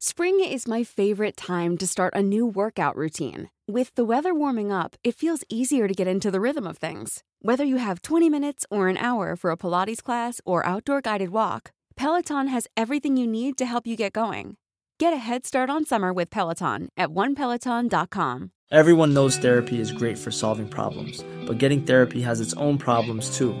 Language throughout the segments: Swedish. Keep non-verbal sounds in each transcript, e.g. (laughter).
Spring is my favorite time to start a new workout routine. With the weather warming up, it feels easier to get into the rhythm of things. Whether you have 20 minutes or an hour for a Pilates class or outdoor guided walk, Peloton has everything you need to help you get going. Get a head start on summer with Peloton at onepeloton.com. Everyone knows therapy is great for solving problems, but getting therapy has its own problems too,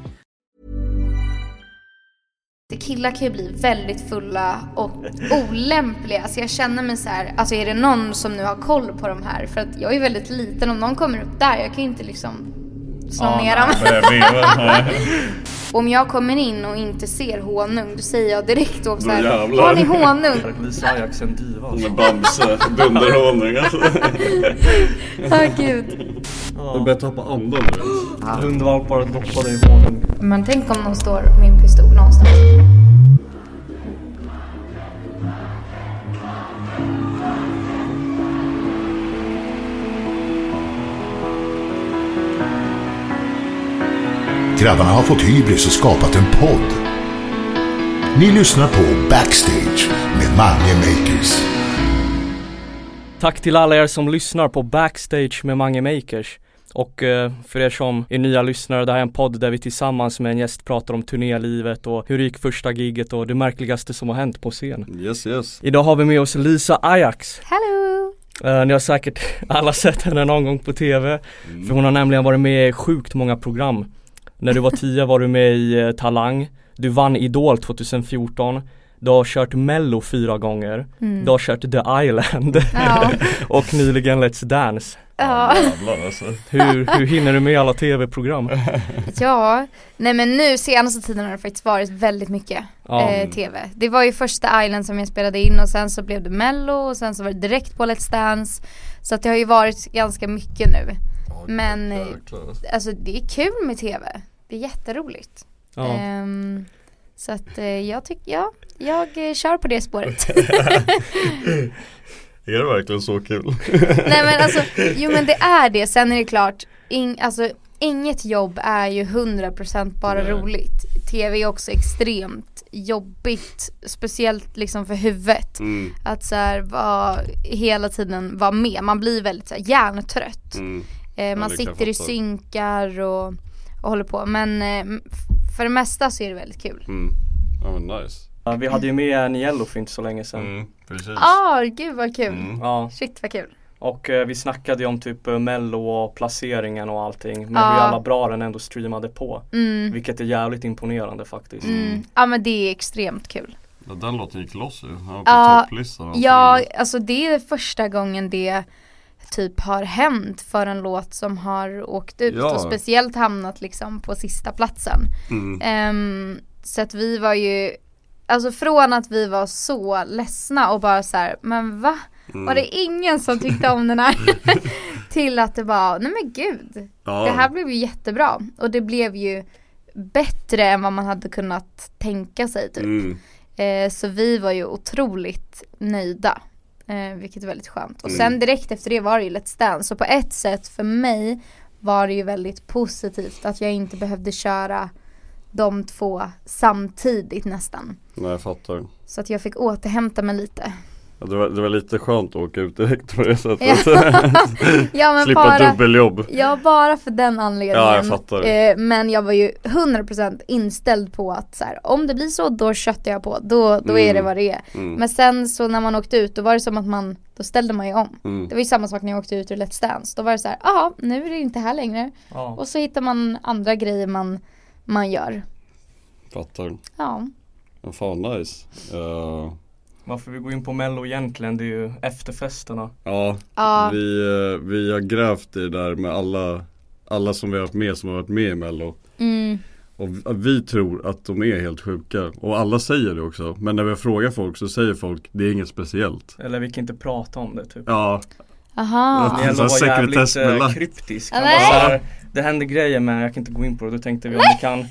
Killar kan ju bli väldigt fulla och olämpliga. Så jag känner mig så här, alltså är det någon som nu har koll på de här? För att jag är väldigt liten, om någon kommer upp där, jag kan ju inte liksom slå Ja, ner dem. (laughs) Om jag kommer in och inte ser honung, då säger jag direkt då så Då här, jävlar. har ni honung? Lisa Ajax en diva alltså. Med Bamse, dunderhonung alltså. (laughs) Åh gud. Du börjar tappa andan nu. (gasps) Hundvalpar doppade i honung. Men tänk om någon står med en pistol någonstans. Grabbarna har fått hybris och skapat en podd. Ni lyssnar på Backstage med Mange Makers. Tack till alla er som lyssnar på Backstage med Mange Makers. Och eh, för er som är nya lyssnare, det här är en podd där vi tillsammans med en gäst pratar om turnélivet och hur det gick första giget och det märkligaste som har hänt på scen. Yes yes. Idag har vi med oss Lisa Ajax. Hello! Eh, ni har säkert (laughs) alla sett henne någon gång på TV. För hon har nämligen varit med i sjukt många program. När du var 10 var du med i eh, Talang. Du vann Idol 2014. Du har kört mello fyra gånger. Du har kört The Island. Ja. (laughs) och nyligen Let's Dance. Ja. Alltså. Hur, hur hinner du med alla tv-program? (laughs) ja, nej men nu senaste tiden har det faktiskt varit väldigt mycket Ja. eh, tv. Det var ju första Island som jag spelade in och sen så blev det mello och sen så var det direkt på Let's Dance. Så att det har ju varit ganska mycket nu. Men alltså. alltså det är kul med tv. Det är jätteroligt. Ja. Ehm, så att eh, jag tycker, ja, jag eh, kör på det spåret. (laughs) Är det verkligen så kul? (laughs) Nej men alltså, jo men det är det. Sen är det klart, ing, alltså, inget jobb är ju 100% bara Nej. roligt. TV är också extremt jobbigt, speciellt liksom för huvudet. Mm, Att så här, vara, hela tiden vara med, man blir väldigt så här, hjärntrött. mm. Eh, man sitter i synkar och, och håller på. Men eh, för det mesta så är det väldigt kul. Mm. Ja men nice. Ja, vi hade ju med en Yellow för inte så länge sedan. Mm, precis. Ah, gud vad kul. Mm. Ja, Shit vad kul. och eh, vi snackade ju om typ eh, mello och placeringen och allting. Men Ja. hur alla bra den ändå streamade på. Mm. Vilket är jävligt imponerande faktiskt. Mm. Ja men det är extremt kul. Ja, den låten gick loss ju. Han var på Ja, topplistan. Ja, alltså det är första gången det typ har hänt för en låt som har åkt ut Ja. och speciellt hamnat liksom på sista platsen. Mm. Ehm, så att vi var ju, alltså från att vi var så ledsna och bara så här, men va? Mm. Var det ingen som tyckte om den här? (laughs) Till att det var, nej men gud, Ja. det här blev ju jättebra. Och det blev ju bättre än vad man hade kunnat tänka sig typ. Mm. Eh, så vi var ju otroligt nöjda. Eh, vilket är väldigt skönt. Och Mm. sen direkt efter det var det ju Let's Dance. Så på ett sätt för mig var det ju väldigt positivt att jag inte behövde köra de två samtidigt nästan. Nej jag fattar. Så att jag fick återhämta mig lite. Ja, det, var, det var lite skönt att åka ut direkt på det sättet. (laughs) Ja men Slippa bara, dubbeljobb. ja, bara för den anledningen. Ja, jag fattar. Eh, men jag var ju 100% inställd på att så här, om det blir så då köttar jag på. Då, då är det Mm. vad det är. Mm. Men sen så när man åkte ut då var det som att man, då ställde man ju om. Mm. Det var ju samma sak när jag åkte ut ur Let's Dance. Då var det så här, jaha nu är det inte här längre. Ja. Och så hittar man andra grejer man, man gör. Fattar. Ja. Men fan nice. Uh, Varför vi går in på mello egentligen det är ju efterfesterna. ja, Ja. Vi, eh, vi har grävt i det där med alla, alla som vi har varit med som har varit med i mello. Mm. Och vi, vi tror att de är helt sjuka. Och alla säger det också. Men när vi frågar folk så säger folk det är inget speciellt. Eller vi kan inte prata om det typ. Ja, Aha. Nielo Så var jävligt eh, kryptisk. Han var så här, det hände grejer men jag kan inte gå in på det. Då tänkte vi om vi kan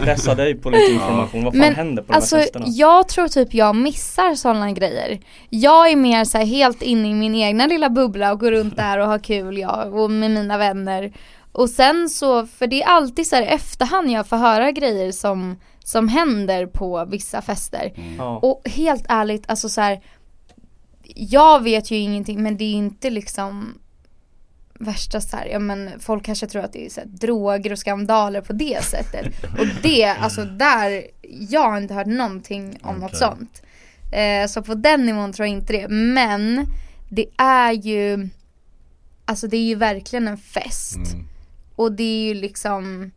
(laughs) pressa dig på lite information. Vad fan Men händer på alltså de här festerna? jag tror typ jag missar sådana grejer. Jag är mer så här helt inne i min egna lilla bubbla och går runt där och har kul jag och med mina vänner. Och sen så, för det är alltid så här efterhand jag får höra grejer som, som händer på vissa fester. Ja. Och helt ärligt, alltså så här. Jag vet ju ingenting men det är inte liksom värsta så här, ja men folk kanske tror att det är så här, droger och skandaler på det sättet. Och det, alltså där, jag har inte hört någonting om något Okej. sånt. Eh, så på den nivån tror jag inte det. Men det är ju, alltså det är ju verkligen en fest. Mm. Och det är ju liksom,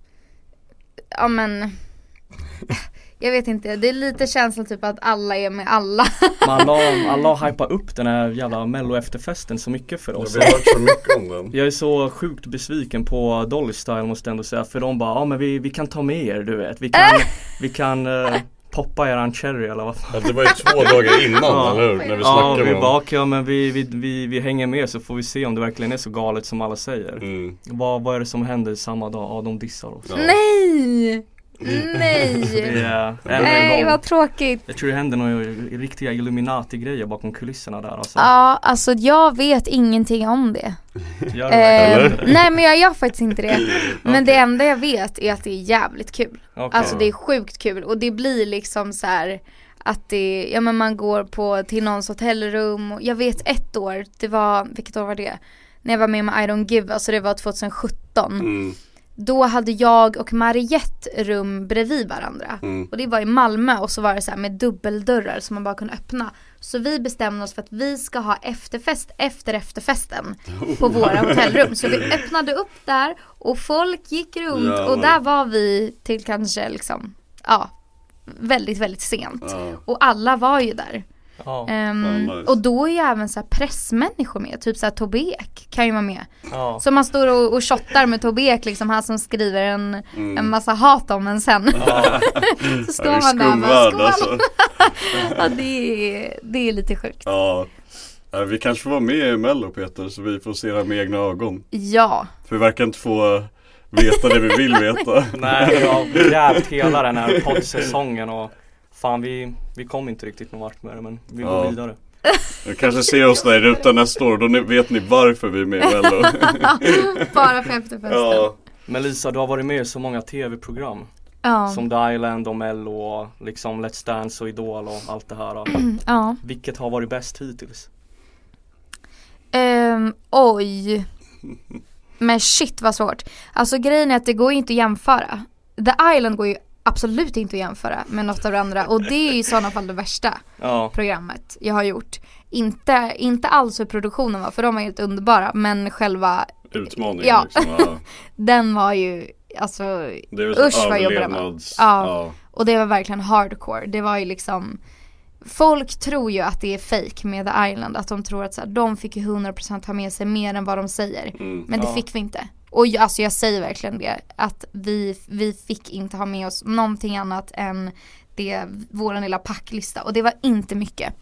ja men, (laughs) jag vet inte, det är lite känslan typ att alla är med alla. (laughs) Men alla, alla (laughs) har hypat upp den här jävla mello efterfesten så mycket för oss. vi har hört så mycket om den. Jag är så sjukt besviken på Dolly Style måste jag ändå säga för de bara, ja men vi, vi kan ta med er du vet. Vi kan, (laughs) vi kan eh, poppa eran cherry eller vad fan. Ja, det var ju två dagar innan, Ja. eller hur? När vi Ja, vi bara, okej, ja, men vi, vi, vi, vi hänger med så får vi se om det verkligen är så galet som alla säger. mm. Vad, vad är det som händer samma dag? Ja, de dissar oss. Ja. Nej! (laughs) Det Nej! än Nej vad tråkigt. Jag tror det händer några riktiga Illuminati-grejer bakom kulisserna där alltså. Ja, alltså jag vet ingenting om det. Gör det Eh, (laughs) nej men jag gör faktiskt inte det. Men Okej. det enda jag vet är att det är jävligt kul. Okej. Alltså det är sjukt kul och det blir liksom så här att det, ja men man går på till någons hotellrum och jag vet ett år, det var, vilket år var det? När jag var med med I don't give, alltså det var 2017. Mm. Då hade jag och Mariette rum bredvid varandra. Mm. Och det var i Malmö och så var det så här med dubbeldörrar som man bara kunde öppna. Så vi bestämde oss för att vi ska ha efterfest efter efterfesten på våra hotellrum. Så vi öppnade upp där och folk gick runt Ja. och där var vi till kanske liksom, ja, väldigt, väldigt sent. Ja. Och alla var ju där. Ja, Ja, nice. Och då är ju även så här pressmänniskor med, typ så här kan ju vara med. ja. Så man står och, och shottar med Tobbe liksom han som skriver en, Mm. en massa hat om en sen. (laughs) så står man där och bara skål. alltså. (laughs) Ja det är, det är lite sjukt. Ja. Vi kanske får vara med i Mello Peter så vi får se det med egna ögon. Ja. För vi verkar inte få veta det vi vill veta. (laughs) Nej, vi har grävt hela den här poddsäsongen och fan vi, vi kom inte riktigt någon vart med det men vi går Ja. vidare. (laughs) Ni kanske ser oss där i rutan nästa år, då vet ni varför vi är med i Mello. (laughs) Bara för efterfesten. ja. Men Lisa, du har varit med i så många tv-program Ja. Som The Island och Mello och liksom Let's Dance och Idol och allt det här. (clears throat) ja. Vilket har varit bäst hittills? Ehm, oj. Men shit vad svårt. Alltså grejen är att det går ju inte att jämföra. The Island går ju absolut inte att jämföra med något av det andra och det är i sådana fall det värsta Ja, programmet jag har gjort. Inte, inte alls hur produktionen var för de var helt underbara men själva Utmaningen Ja. liksom. Ja. (laughs) den var ju alltså Det är Usch, vad jobbig den var. Ja. Och det var verkligen hardcore. Det var ju liksom Folk tror ju att det är fake med The Island. Att de tror att så här, de fick ju 100% ha med sig mer än vad de säger. Mm. Men det fick vi inte. Och jag, alltså jag säger verkligen det. Att vi, vi fick inte ha med oss någonting annat än det, våran lilla packlista. Och det var inte mycket.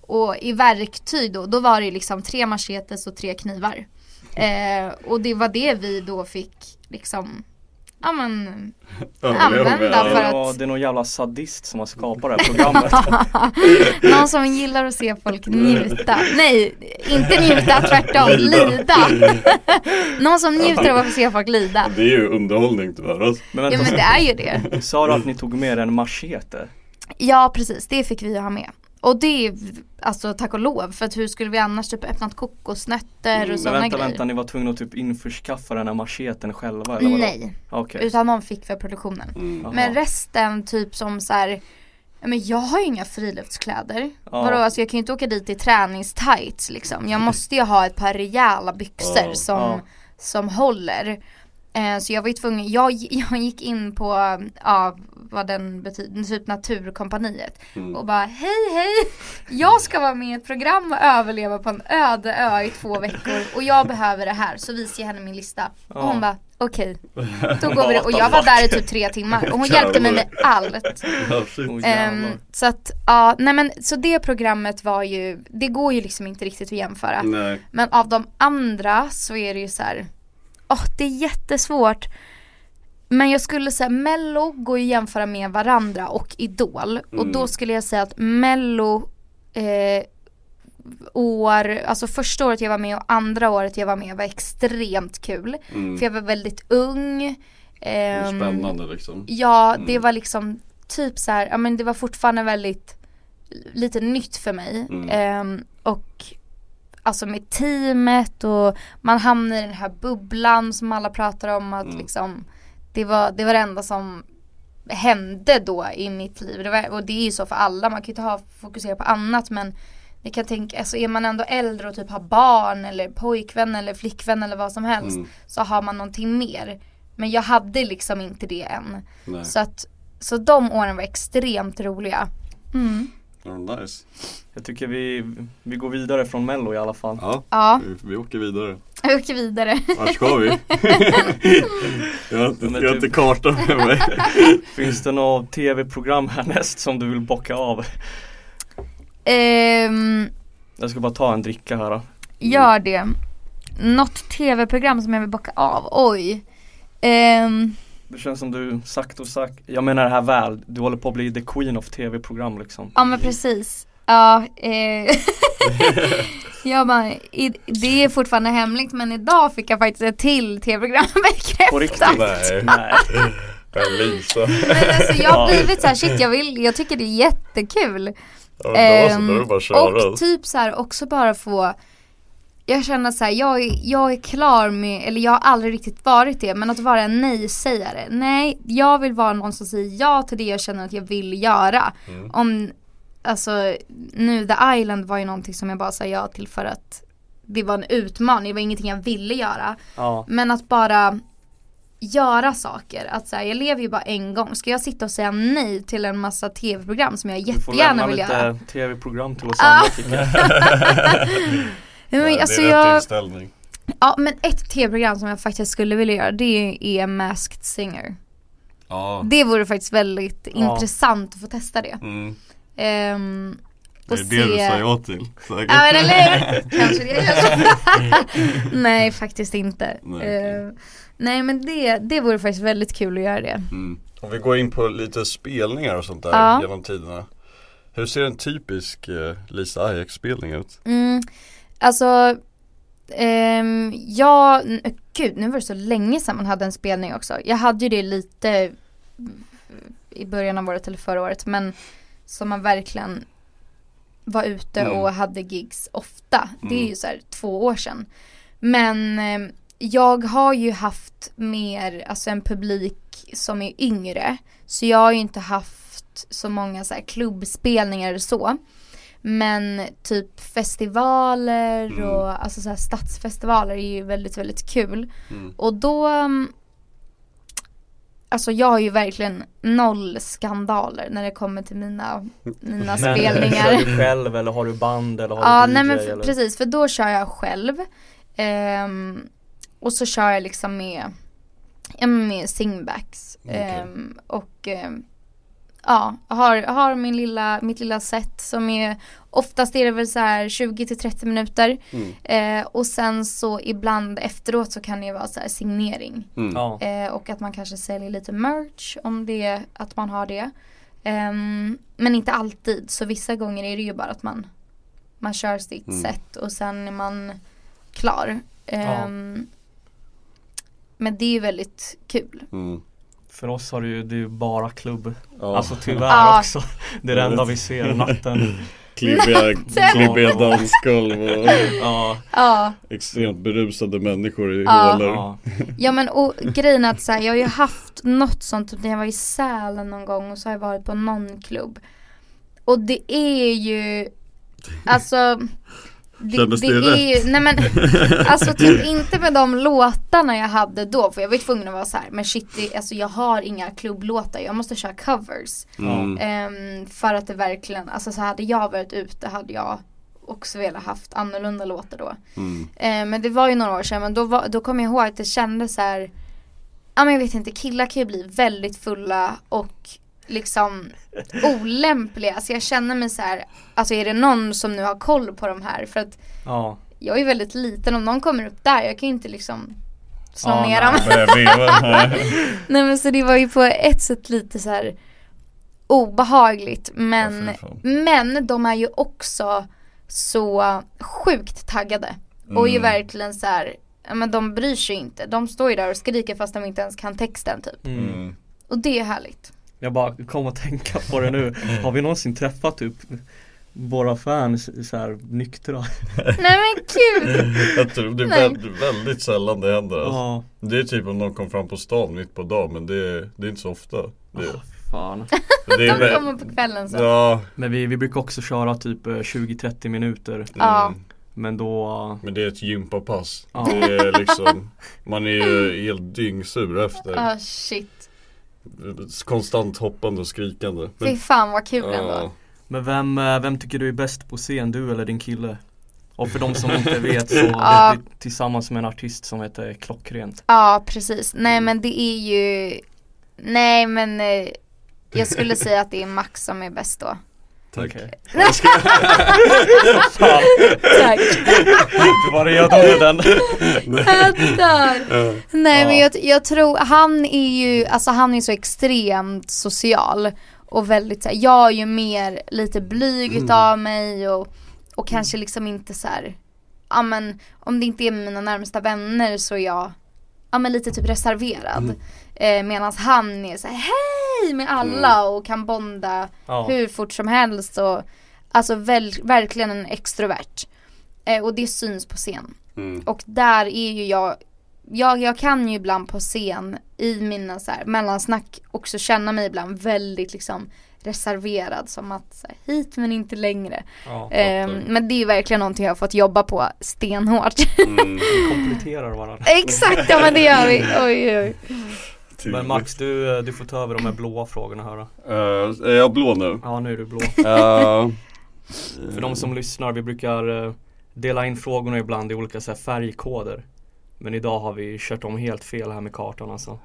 Och i verktyg då, då var det liksom tre machetes och tre knivar. Eh, och det var det vi då fick liksom, ja men använda för ja. att- Ja, det är någon jävla sadist som har skapat det här programmet. (laughs) Någon som gillar att se folk njuta. Nej, inte njuta, (laughs) tvärtom, lida. (laughs) Någon som njuter av att se folk lida. Det är ju underhållning tyvärr alltså. Men Ja vänta, men det är ju det. sa du att ni tog med en machete? Ja precis, det fick vi ha med. Och det är alltså tack och lov för att hur skulle vi annars typ öppnat kokosnötter och Men sådana vänta, grejer. vänta, ni var tvungna att typ införskaffa den här macheten själva eller vadå? Nej, Okej. utan någon fick för produktionen. Jaha. Men resten typ som så här. men jag har ju inga friluftskläder. Ja. Vadå, alltså jag kan ju inte åka dit i träningstights liksom. Jag (laughs) måste ju ha ett par rejäla byxor Ja, som, ja. som håller. Eh, så jag var ju tvungen, jag, (laughs) jag gick in på, ja vad den betyder, typ Naturkompaniet. Mm. Och bara hej hej, jag ska vara med i ett program och överleva på en öde ö i två veckor och jag behöver det här. Så visade jag henne min lista. Och hon bara okej, (laughs) då går vi det. Och jag var där i typ tre timmar och hon hjälpte mig med allt. Jävlar. så att, ja, nej men så det programmet var ju, det går ju liksom inte riktigt att jämföra. Nej. Men av de andra så är det ju så här, åh det är jättesvårt. Men jag skulle säga mello går ju att jämföra med varandra och idol. Och Mm. då skulle jag säga att mello eh, år, alltså första året jag var med och andra året jag var med var extremt kul. Mm. För jag var väldigt ung. Ehm, Spännande liksom. Ja, Mm. det var liksom typ så här, ja men det var fortfarande väldigt lite nytt för mig. Mm. Ehm, och alltså med teamet och man hamnar i den här bubblan som alla pratar om att Mm. liksom det var, det var det enda som hände då i mitt liv. Det var, och det är ju så för alla, man kan ju inte ha, fokusera på annat men ni kan tänka, alltså är man ändå äldre och typ har barn eller pojkvän eller flickvän eller vad som helst Mm. så har man någonting mer. Men jag hade liksom inte det än. Nej. Så att, så de åren var extremt roliga. Mm. Ja, nice. Jag tycker vi, vi går vidare från mello i alla fall. Ja, Ja, vi, vi åker vidare. jag åker vidare. Vart ska vi? (laughs) jag har inte, jag har typ- inte kartan med mig. (laughs) Finns det något tv-program härnäst som du vill bocka av? Ehm, Jag ska bara ta en dricka här då. gör det. Något tv-program som jag vill bocka av, oj. Ehm, Det känns som du sagt och sagt, jag menar det här väl, du håller på att bli the queen of tv-program liksom. ja men precis. Ja, eh, (laughs) jag bara, i, det är fortfarande hemligt men idag fick jag faktiskt ett till tv-program (laughs) På riktigt? bekräftat. Nej, Nej. (laughs) Lisa. Men alltså jag har blivit så här, shit jag vill, jag tycker det är jättekul. Ja, Ehm, och typ så här också bara få Jag känner så här, jag är, jag är klar med, eller jag har aldrig riktigt varit det, men att vara en nej-sägare. Nej, jag vill vara någon som säger ja till det jag känner att jag vill göra. Mm. Om, alltså nu The Island var ju någonting som jag bara sa ja till för att det var en utmaning, det var ingenting jag ville göra. Ja. Men att bara göra saker, att så här, jag lever ju bara en gång. Ska jag sitta och säga nej till en massa tv-program som jag Du får jättegärna lämna vill göra? lite tv-program till oss andra tycker jag. (laughs) (laughs) (laughs) Nej, men, det alltså är rätt jag, inställning. ja men ett tv-program som jag faktiskt skulle vilja göra det är Masked Singer. Ja. Det vore faktiskt väldigt Ja. intressant att få testa det. Mm. Ehm, Det är det du sa ja till. Säkert. Ja men eller? (laughs) Kanske det. (laughs) Nej faktiskt inte. Nej, Nej, okej. nej men det, det vore faktiskt väldigt kul att göra det. Mm. Om vi går in på lite spelningar och sånt där Ja. genom tiderna. Hur ser en typisk eh, Lisa Ajax-spelning ut? Mm, alltså, ehm, ja, gud nu var det så länge sedan man hade en spelning också. Jag hade ju det lite i början av året eller förra året men som man verkligen var ute Mm. och hade gigs ofta. Det är Mm. ju så här två år sedan. Men ehm, jag har ju haft mer, alltså en publik som är yngre. Så jag har ju inte haft så många så här klubbspelningar eller så. Men typ festivaler Mm. och alltså så här stadsfestivaler är ju väldigt, väldigt kul. Mm. Och då um, Alltså jag har ju verkligen noll skandaler när det kommer till mina, mina (laughs) Men, spelningar. Kör du själv eller har du band eller har Ja du DJ nej men för, precis för då kör jag själv. Ehm, och så kör jag liksom med, ja, med singbacks. Okej. Ehm, och ehm, ja, jag har, har min lilla, mitt lilla set som är Oftast är det väl så här 20 till 30 minuter. Mm. Eh, och sen så ibland efteråt så kan det vara så här signering. Mm. Ja. Eh, och att man kanske säljer lite merch om det är att man har det. Ehm, men inte alltid, så vissa gånger är det ju bara att man, man kör sitt Mm. set och sen är man klar. Ehm, Men det är ju väldigt kul. Mm. För oss har det ju, det är ju bara klubb. Ja. Alltså tyvärr Ja. också. Det är det enda vi ser natten. (laughs) klibbiga, klibbiga dansgolv och Ja, Ja, extremt berusade människor i Ja. hålor. ja. ja men och grejen är att så här, jag har ju haft något sånt typ när jag var i Sälen någon gång och så har jag varit på någon klubb. Och det är ju, alltså Kändes det, det är ju, nej men (laughs) alltså typ inte med de låtarna jag hade då för jag var ju tvungen att vara så här, men shit, det, alltså jag har inga klubblåtar, jag måste köra covers. Mm. Ehm, för att det verkligen, alltså så hade jag varit ute hade jag också velat haft annorlunda låtar då. Mm. Ehm, men det var ju några år sedan, men då, var, då kom jag ihåg att det kändes så här, ja men jag vet inte, killar kan ju bli väldigt fulla och liksom olämpliga. Alltså jag känner mig så här, alltså är det någon som nu har koll på de här? För att Ja, jag är väldigt liten, om någon kommer upp där, jag kan ju inte liksom slå Ja, ner dem. Nej. (laughs) (laughs) Nej men så det var ju på ett sätt lite så här obehagligt men, Ja, men de är ju också så sjukt taggade. Och ju Mm. verkligen så här, men de bryr sig inte. De står ju där och skriker fast de inte ens kan texten typ. mm. Mm. Och det är härligt. Jag bara kom att tänka på det nu. Har vi någonsin träffat typ våra fans så här nyktra? (laughs) Nej men kul! Jag tror det är Nej. väldigt, väldigt sällan det händer alltså. Ja, Det är typ om någon kom fram på stan mitt på dagen men det är, det är inte så ofta det, fan. (laughs) det är De kommer på kvällen så. Ja, Men vi, vi brukar också köra typ eh, 20-30 minuter. Ja. mm. Men då, men det är ett gympapass Ja. Det är liksom (laughs) Man är ju helt dyngsur efter Ah shit. Konstant hoppande och skrikande Fy fan vad kul ändå. ja. men vem, eh, vem tycker du är bäst på scen? Du eller din kille? Och för de som (laughs) inte vet så Ja. är tillsammans med en artist som heter Klockrent. Ja precis, nej men det är ju Nej men eh, Jag skulle (laughs) säga att det är Max som är bäst då Tack. Okej. (laughs) Tack. Du var redo med den? Jag dör. Nej men jag, jag tror, han är ju, alltså han är så extremt social och väldigt så här, jag är ju mer lite blyg utav mig och, och kanske liksom inte så här, ja men om det inte är mina närmsta vänner så är jag, ja men lite typ reserverad. Eh, Medan han är så här, hej med alla och kan bonda Ja. hur fort som helst och alltså väl, verkligen en extrovert. Eh, och det syns på scen. mm. Och där är ju jag, jag, jag kan ju ibland på scen i mina så här mellansnack också känna mig ibland väldigt liksom reserverad som att så här, hit men inte längre. Ja, Ehm, men det är ju verkligen någonting jag har fått jobba på stenhårt. Mm. vi kompletterar varandra. (laughs) Exakt, ja men det gör vi. Oj, oj, (laughs) oj. Men Max du, du får ta över de här blåa frågorna här då. Eh, Är jag blå nu? Ja nu är du blå. Eh, (laughs) För de som lyssnar, vi brukar eh, dela in frågorna ibland i olika så här, färgkoder. Men idag har vi kört om helt fel här med kartan alltså.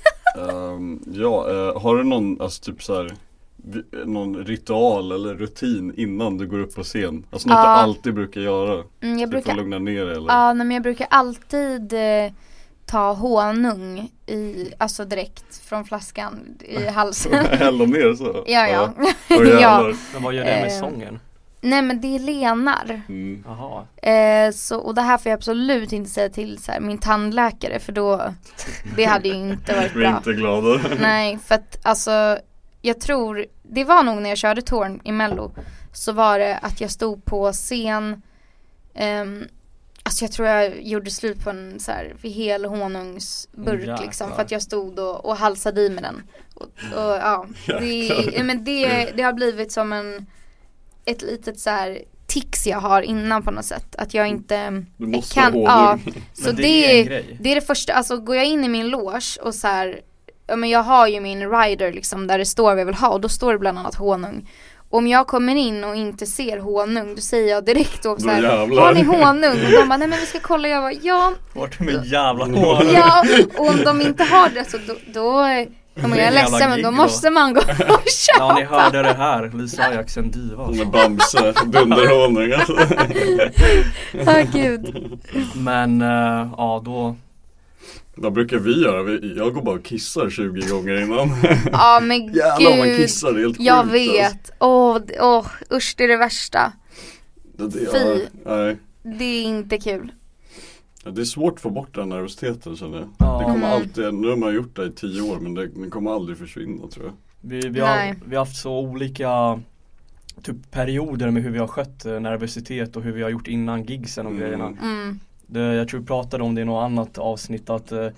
(laughs) ehm, Ja, eh, har du någon, alltså typ så här någon ritual eller rutin innan du går upp på scen? Alltså något Ja. du alltid brukar göra? Mm, jag Typ för att brukar, lugna ner dig eller? ja nej, men jag brukar alltid eh, ta honung i, alltså direkt från flaskan i (laughs) halsen. Hälla ner så? (laughs) ja ja. Ja. (laughs) jävlar. Men vad gör det med Eh, sången? Nej men det är lenar. Mm. Eh, så, och det här får jag absolut inte säga till så här, min tandläkare för då, det hade ju inte varit Vi är bra. inte glada. Nej för att alltså, jag tror, det var nog när jag körde Torn i mello, så var det att jag stod på scen, ehm, alltså jag tror jag gjorde slut på en så här hel honungsburk Jäklar. liksom för att jag stod och, och halsade i med den. Och, och ja, det, ja, men det, det har blivit som en, ett litet så här tics jag har innan på något sätt. Att jag inte Du måste kan, ha ja, så det, det är det är det första, alltså går jag in i min loge och så här, ja men jag har ju min rider liksom där det står vad jag vill ha och då står det bland annat honung. Om jag kommer in och inte ser honung då säger jag direkt då så Då här, jävlar. har ni honung? Och de bara, nej men vi ska kolla, jag bara, ja, Vart är min jävla hår? ja, och om de inte har det så då, då ja, men jag är ledsen men då måste man gå (laughs) och köpa. Ja ni hörde det här, Lisa Ajax en diva Hon är Bamse, dunderhonung alltså. (laughs) Ja gud. Men eh, ja då Vad brukar vi göra? Jag går bara och kissar 20 gånger innan. (laughs) Ja men (laughs) Jävlar vad man gud. kissar, det är helt Jag sjukt, alltså. vet, åh, d- åh, usch det är det värsta. Det, det, Fy. nej. Det är inte kul. Det är svårt att få bort den nervositeten känner jag. Ja. Det kommer Mm. alltid, nu har man gjort det i 10 år men det, den kommer aldrig försvinna tror jag. vi, vi, har, vi har haft så olika typ perioder med hur vi har skött eh, nervositet och hur vi har gjort innan gigsen och Mm. grejerna. Mm. Det, jag tror vi pratade om det i något annat avsnitt att eh,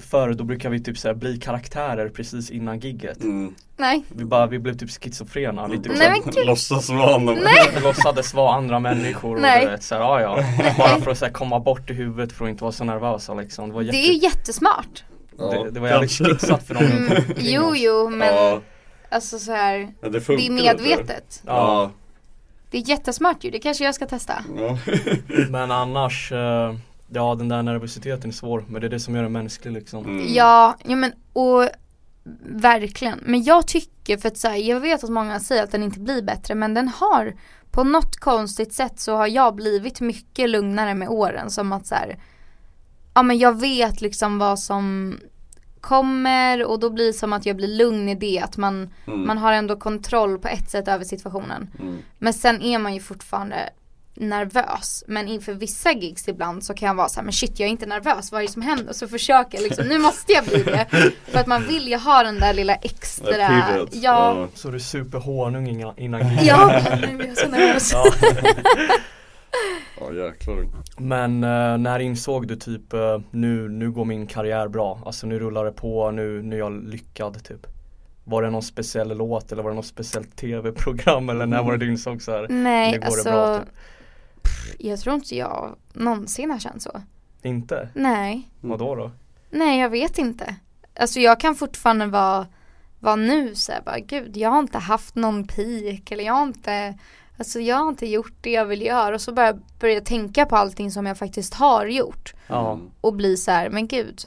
Förr då brukar vi typ så här, bli karaktärer precis innan gigget Mm. Nej. Vi bara, vi blev typ schizofrena lite Nej, men gud. Låtsas vara andra Vi (laughs) låtsades vara andra människor och Nej. du vet såhär, ja ja Bara för att så här, komma bort i huvudet för att inte vara så nervösa liksom Det var, jätte, Det är ju jättesmart. det, det var jävligt skitsat för dem Mm. Jo, jo, men Ja, alltså så här. ja, det Det är lite. medvetet. Ja, Det är jättesmart ju, det kanske jag ska testa. Ja. (laughs) men annars eh, Ja den där nervositeten är svår men det är det som gör den mänsklig liksom Mm. Ja, ja men och verkligen. Men jag tycker för att säga, jag vet att många säger att den inte blir bättre men den har på något konstigt sätt så har jag blivit mycket lugnare med åren som att så här, ja men jag vet liksom vad som kommer och då blir det som att jag blir lugn i det att man, Mm. man har ändå kontroll på ett sätt över situationen. Mm. Men sen är man ju fortfarande nervös. Men inför vissa gigs ibland så kan jag vara så här, men shit jag är inte nervös, vad är det som händer? Så försöker jag liksom, nu måste jag bli det. (laughs) För att man vill ju ha den där lilla extra, är ja, Så du super honung innan, innan gig ja, nu blir jag så nervös. (laughs) Ja. Jäklar. Men eh, när insåg du typ eh, nu, nu går min karriär bra, alltså nu rullar det på, nu, nu är jag lyckad typ Var det någon speciell låt eller var det något speciellt tv-program eller när var det du insåg så här, nu Nej, går alltså, det bra typ? pff, jag tror inte jag någonsin har känt så. Inte? Nej, Vadå då? nej jag vet inte. Alltså jag kan fortfarande vara, vara nu så här, bara gud jag har inte haft någon peak eller jag har inte Alltså jag har inte gjort det jag vill göra och så börjar börja tänka på allting som jag faktiskt har gjort Ja, Mm. och bli så här, men gud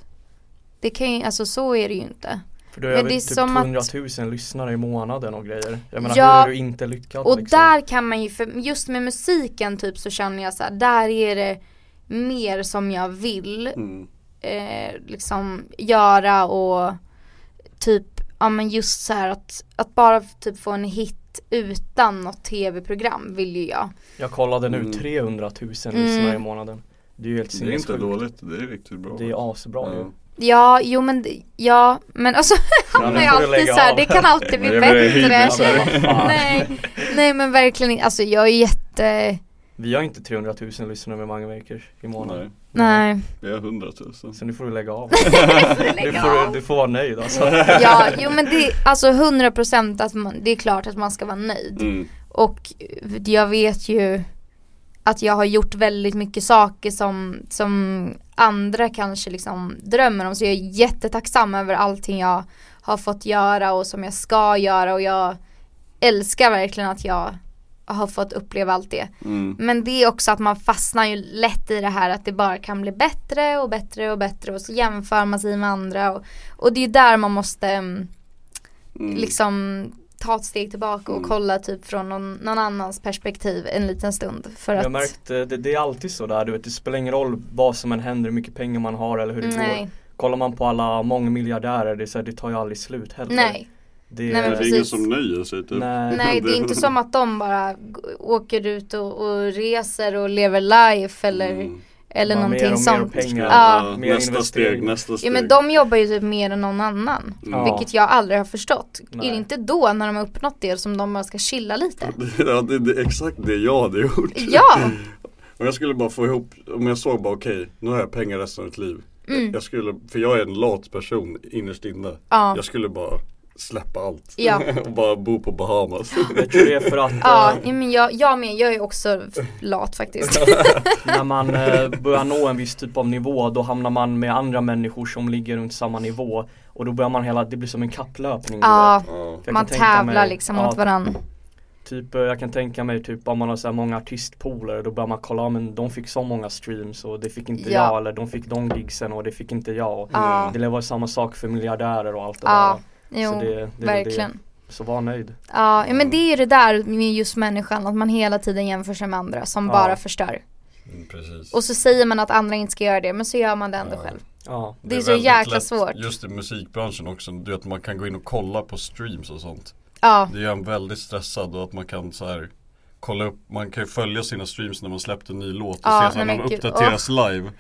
Det kan ju, alltså så är det ju inte för du har Men väl det är typ som att- 100 000 lyssnare i månaden och grejer Jag menar Ja, hur är du inte lyckad Och liksom? där kan man ju, för just med musiken typ så känner jag så här, där är det mer som jag vill Mm. eh, liksom göra och typ, ja men just så här att, att bara typ få en hit utan något tv-program vill ju jag. Jag kollade nu Mm. 300 000 Mm. lyssnare i månaden Det är ju helt Det är inte sinnessjukt dåligt, det är riktigt bra. Det är asbra ju Ja. Ja, jo men, ja, men alltså (laughs) Ja, får du alltid så här, det kan alltid bli bättre. här. nej, nej men verkligen alltså jag är jätte, Vi har inte 300 000 lyssnare med Mange Makers i månaden Nej, nej. det är 100 000. Så nu får du lägga av (laughs) Du får, du får vara nöjd alltså (laughs) Ja, jo men det, alltså 100% att man, det är klart att man ska vara nöjd. Mm. Och jag vet ju att jag har gjort väldigt mycket saker som, som andra kanske liksom drömmer om. Så jag är jättetacksam över allting jag har fått göra och som jag ska göra och jag älskar verkligen att jag har fått uppleva allt det. Mm. Men det är också att man fastnar ju lätt i det här att det bara kan bli bättre och bättre och bättre och så jämför man sig med andra och, och det är ju där man måste mm, Mm. liksom ta ett steg tillbaka och Mm. kolla typ från någon, någon annans perspektiv en liten stund för Jag att har märkt, eh, det, det är alltid så där, du vet det spelar ingen roll vad som än händer, hur mycket pengar man har eller hur det Nej, går Kollar man på alla mångmiljardärer, det, är så här, det tar ju aldrig slut heller nej, Det, Nej, det är ingen som nöjer sig typ. Nej. nej det är (laughs) inte som att de bara åker ut och, och reser och lever life eller, Mm. eller mer någonting och mer sånt. pengar. Ja. Ja, Mer nästa investering. steg, nästa steg. Ja men de jobbar ju typ mer än någon annan. Mm. Vilket jag aldrig har förstått. Nej. Är det inte då när de har uppnått det som de bara ska chilla lite? (laughs) Ja det, det är exakt det jag hade gjort. Ja! (laughs) Om jag skulle bara få ihop, om jag såg bara okej, nu har jag pengar resten av mitt liv. Mm. Jag skulle, för jag är en lat person innerst inne. Ja. Jag skulle bara släppa allt. Ja. (laughs) och bara bo på Bahamas. Jag tror det är för att Ja, eh, men jag, jag med, jag är också lat faktiskt. (laughs) när man eh, börjar nå en viss typ av nivå då hamnar man med andra människor som ligger runt samma nivå Och då börjar man hela, det blir som en kapplöpning Ja. Ja. Man tävlar mig- liksom ja, mot varandra. Typ eh, jag kan tänka mig typ om man har så här många artistpolare då börjar man kolla, ja, men de fick så många streams och det fick inte Ja. jag eller de fick de gigsen och det fick inte jag Ja, Det var samma sak för miljardärer och allt det ja, där jo, Så det, det är verkligen. det. Så var nöjd Ja, ja, men det är ju det där med just människan, att man hela tiden jämför sig med andra som Ja. bara förstör. Mm, precis. Och så säger man att andra inte ska göra det, men så gör man det ändå Ja. själv. Ja, Det är så väldigt jäkla lätt, svårt. Just i musikbranschen också, du vet man kan gå in och kolla på streams och sånt. Ja, Det gör en väldigt stressad och att man kan så här kolla upp, man kan ju följa sina streams när man släppt en ny låt och Ja, se när de uppdateras live.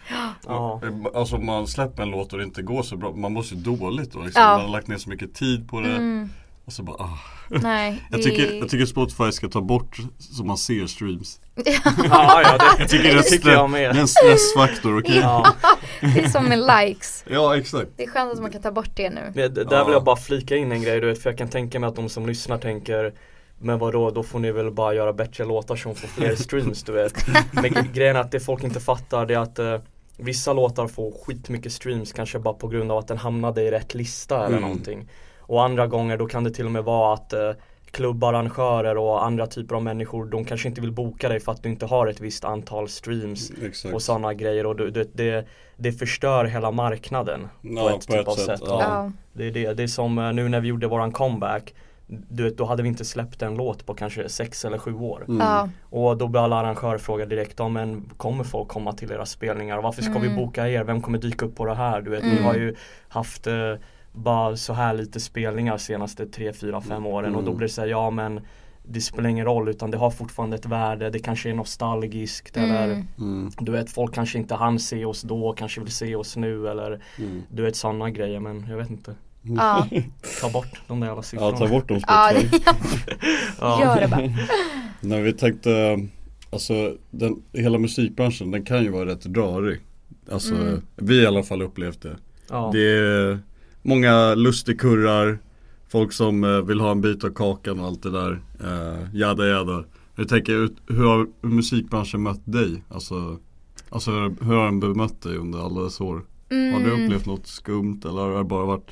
ja. Alltså om man släpper en låt och det inte går så bra, man mår så dåligt då liksom. Ja. Man har lagt ner så mycket tid på det. mm, Och så bara ah. Nej, (laughs) jag, det- tycker, jag tycker Spotify ska ta bort så man ser streams (laughs) Ja, ja det, Jag tycker det är en, tycker jag med. det är en stressfaktor, okej? Ja, (laughs) Det är som med likes. Ja exakt Det är skönt att man kan ta bort det nu. det, det, där vill jag bara flika in en grej du vet, för jag kan tänka mig att de som lyssnar tänker men vadå, då får ni väl bara göra bättre låtar som får fler streams du vet Men gre- grejen är att det folk inte fattar det är att eh, Vissa låtar får skitmycket streams kanske bara på grund av att den hamnade i rätt lista eller Mm. någonting Och andra gånger då kan det till och med vara att eh, klubbarrangörer och andra typer av människor de kanske inte vill boka dig för att du inte har ett visst antal streams Exakt och sådana grejer och du, du, det, det förstör hela marknaden Ja, på ett på typ ett av sätt, sätt. ja. Ja. Det är det, det är som eh, nu när vi gjorde våran comeback du vet, då hade vi inte släppt en låt på kanske sex eller sju år. Mm. Ja. Och då började alla arrangörer fråga direkt, ja men kommer folk komma till era spelningar? Varför ska vi Mm. boka er? Vem kommer dyka upp på det här? Du vet, ni Mm. har ju haft eh, bara så här lite spelningar senaste tre, fyra, fem åren och då Mm. blir det så här, ja men det spelar ingen roll utan det har fortfarande ett värde, det kanske är nostalgiskt eller Mm. Mm. du vet folk kanske inte hann se oss då, kanske vill se oss nu eller Mm. du vet sådana grejer men jag vet inte. Ja. (laughs) Ta bort de där jävla Ja, siffrorna. ta bort dem Ja, (laughs) Ja. gör det bara. (laughs) Nej vi tänkte Alltså den, hela musikbranschen den kan ju vara rätt rörig Alltså Mm. vi i alla fall upplevt det Ja. Det är många lustigkurrar Folk som eh, vill ha en bit av kakan och allt det där uh, Jada jada Jag tänker ut- hur har musikbranschen mött dig? Alltså, alltså hur har den bemött dig under alla dessa år? Har du Mm. upplevt något skumt eller har det bara varit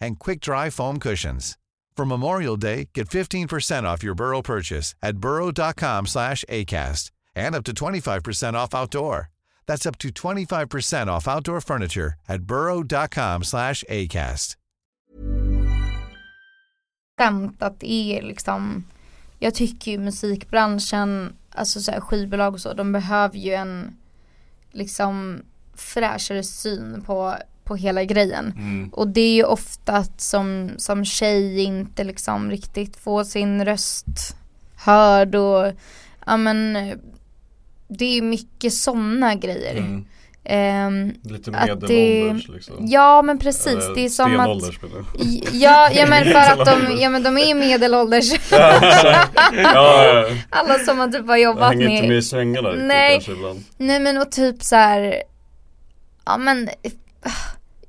and quick-dry foam cushions. For Memorial Day, get 15% off your Burrow purchase at burrow.com/acast and up to 25% off outdoor. That's up to 25% off outdoor furniture at burrow.com/acast. skämt att det är liksom Jag tycker ju musikbranschen, alltså så här skivbolag och så, de behöver ju en liksom fräschare syn på, på hela grejen. Och det är ju ofta att som, som tjej inte liksom riktigt få sin röst hörd och ja men det är mycket sådana grejer. Mm. Ehm, Lite att det- medelålders liksom Ja men precis, Eller det är som att. Ja, ja men (laughs) för att de, ja men de är medelålders. (laughs) Alla som man typ har jobbat hänger inte med med i svängarna Nej. ibland Nej men och typ så här. Ja men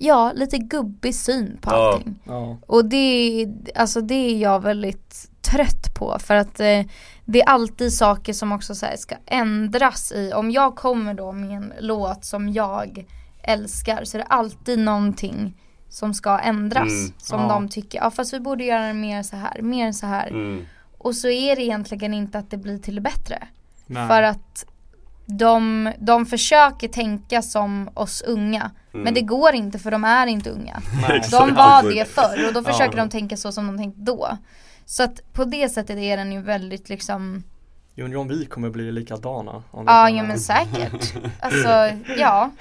Ja, lite gubbig syn på allting Ja. Och det, är- alltså det är jag väldigt trött på för att eh, det är alltid saker som också så här ska ändras i. Om jag kommer då med en låt som jag älskar så är det alltid någonting som ska ändras. Mm. Som Ja. de tycker, ja fast vi borde göra det mer så här, mer så här. mm. Och så är det egentligen inte att det blir till det bättre. Nej. För att de, de försöker tänka som oss unga. Men det går inte för de är inte unga. (laughs) De var det förr och då försöker de tänka så som de tänkte då. Så att på det sättet är den ju väldigt liksom Jag undrar om vi kommer bli likadana. Om Ja, ja men säkert. Alltså, ja.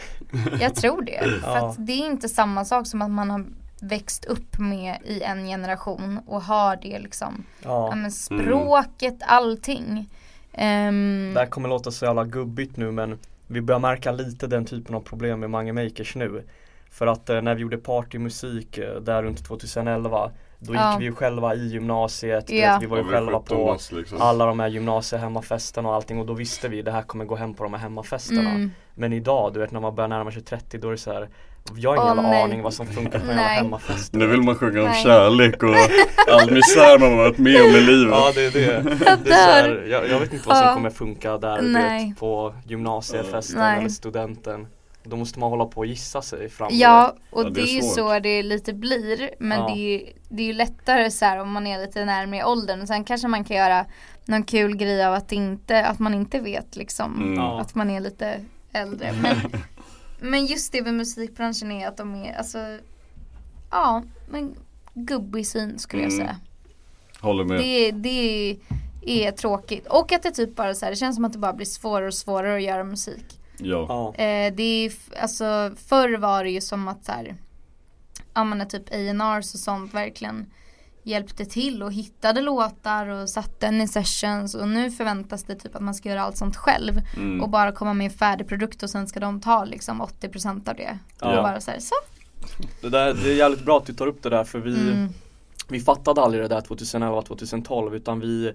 Jag tror det. För Ja. att det är inte samma sak som att man har växt upp med i en generation och har det liksom, ja Ja. men språket, allting. Ehm, Det här kommer låta så jävla gubbigt nu men vi börjar märka lite den typen av problem med Mange Makers nu. För att eh, när vi gjorde partymusik eh, där runt 2011 Då gick Ja. vi ju själva i gymnasiet, Ja. vet, vi var ju Ja, vi själva på oss, liksom. alla de här gymnasiehemmafesterna och allting och då visste vi det här kommer gå hem på de här hemmafesterna. Mm. Men idag, du vet när man börjar närma sig 30 då är det så här Jag har ingen jävla nej. aning vad som funkar på en jävla hemmafest. Nu vill man sjunga om Nej. kärlek och (laughs) all misär man varit med om i livet. Ja det är det. Jag det är så här, jag, jag vet inte vad som kommer funka där vet, på gymnasiefesten Nej. eller studenten. Då måste man hålla på och gissa sig fram. Ja, och Ja, det, det är är ju så det lite blir. Men Ja. det, är ju, det är ju lättare så här om man är lite närmare åldern. Sen kanske man kan göra någon kul grej av att, inte, att man inte vet liksom. Mm. Att man är lite äldre. Men, (laughs) men just det med musikbranschen är att de är, alltså, ja, men gubbig syn skulle jag Mm. säga. Håller med. Det, det är tråkigt. Och att det typ bara så här, det känns som att det bara blir svårare och svårare att göra musik. Ja. Ja. Eh, det är, alltså förr var det ju som att så här, ja men typ A&Rs och sånt verkligen hjälpte till och hittade låtar och satte den i sessions och nu förväntas det typ att man ska göra allt sånt själv Mm. och bara komma med en färdig produkt och sen ska de ta liksom 80% av det. Ja. Och bara så här, så. Det, där, det är jävligt bra att du tar upp det där för vi Mm. Vi fattade aldrig det där 2011-2012 utan vi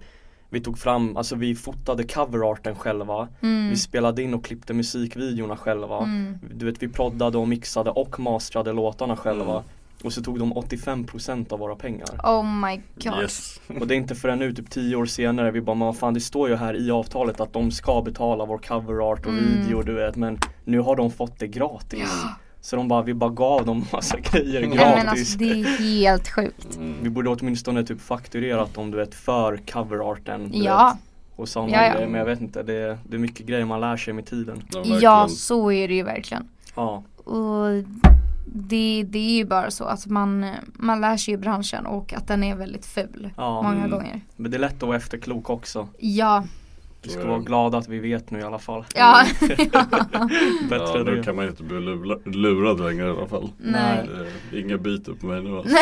Vi tog fram, alltså vi fotade coverarten själva Mm. Vi spelade in och klippte musikvideorna själva Mm. Du vet vi proddade och mixade och masterade låtarna själva Mm. Och så tog de 85% av våra pengar Oh my god. Yes. (laughs) Och det är inte förrän nu typ 10 år senare vi bara, men fan det står ju här i avtalet att de ska betala vår coverart och Mm. video du vet men nu har de fått det gratis Så de bara, vi bara gav dem (laughs) massa grejer Nej men gratis alltså det är helt sjukt. Vi borde åtminstone typ fakturerat dem du vet för coverarten du Ja. vet, Och sådana Ja, ja. grejer men jag vet inte det är, det är mycket grejer man lär sig med tiden Ja, Ja så är det ju verkligen. Ja, Och det, det är ju bara så att man, man lär sig ju branschen och att den är väldigt ful. Ja. Många Mm. gånger. men det är lätt att vara efterklok också Ja, Vi ska vara glada att vi vet nu i alla fall ja. (laughs) Bättre Ja, nu kan man ju inte bli lura- lurad längre i alla fall. Nej. Det är Inga biter på mig nu alltså.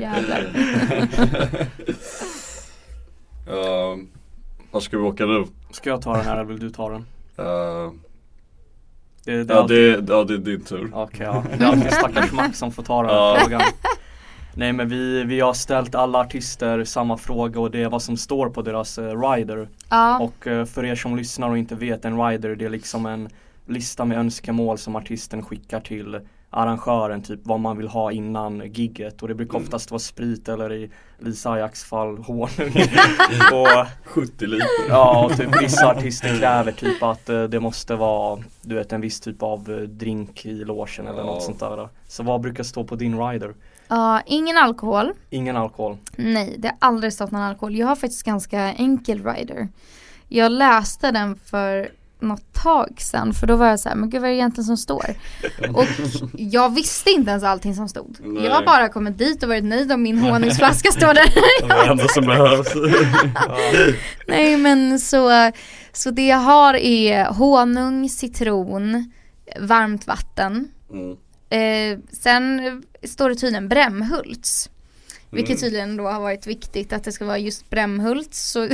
Jävlar. (laughs) (laughs) Ja, Var ska vi åka nu? Ska jag ta den här eller vill du ta den? Uh, Det, det ja, alltid- det, ja, det är din tur. Okej ja, det är alltid stackars Max som får ta den här frågan. Nej men vi, vi har ställt alla artister samma fråga och det är vad som står på deras eh, rider. Ja, Och eh, för er som lyssnar och inte vet, en rider det är liksom en lista med önskemål som artisten skickar till arrangören, typ vad man vill ha innan gigget och det brukar Mm. oftast vara sprit eller i Lisa Ajax fall honung (laughs) och 70 liter. Ja, och typ vissa artister kräver typ att eh, det måste vara Du vet en viss typ av eh, drink i logen eller Ja. något sånt där Så vad brukar stå på din rider? ja, ingen alkohol. Ingen alkohol Nej, det har aldrig stått någon alkohol. Jag har faktiskt ganska enkel rider. Jag läste den för något tag sedan för då var jag så här, men gud vad är det egentligen som står? (laughs) Och jag visste inte ens allting som stod. Nej. Jag har bara kommit dit och varit nöjd om min honungsflaska står där. (laughs) Det är enda som behövs. (laughs) Nej men så, så det jag har är honung, citron, varmt vatten. Mm. Eh, sen står det tydligen Brämhults. Vilket Mm. tydligen då har varit viktigt att det ska vara just Brämhults. Så (laughs)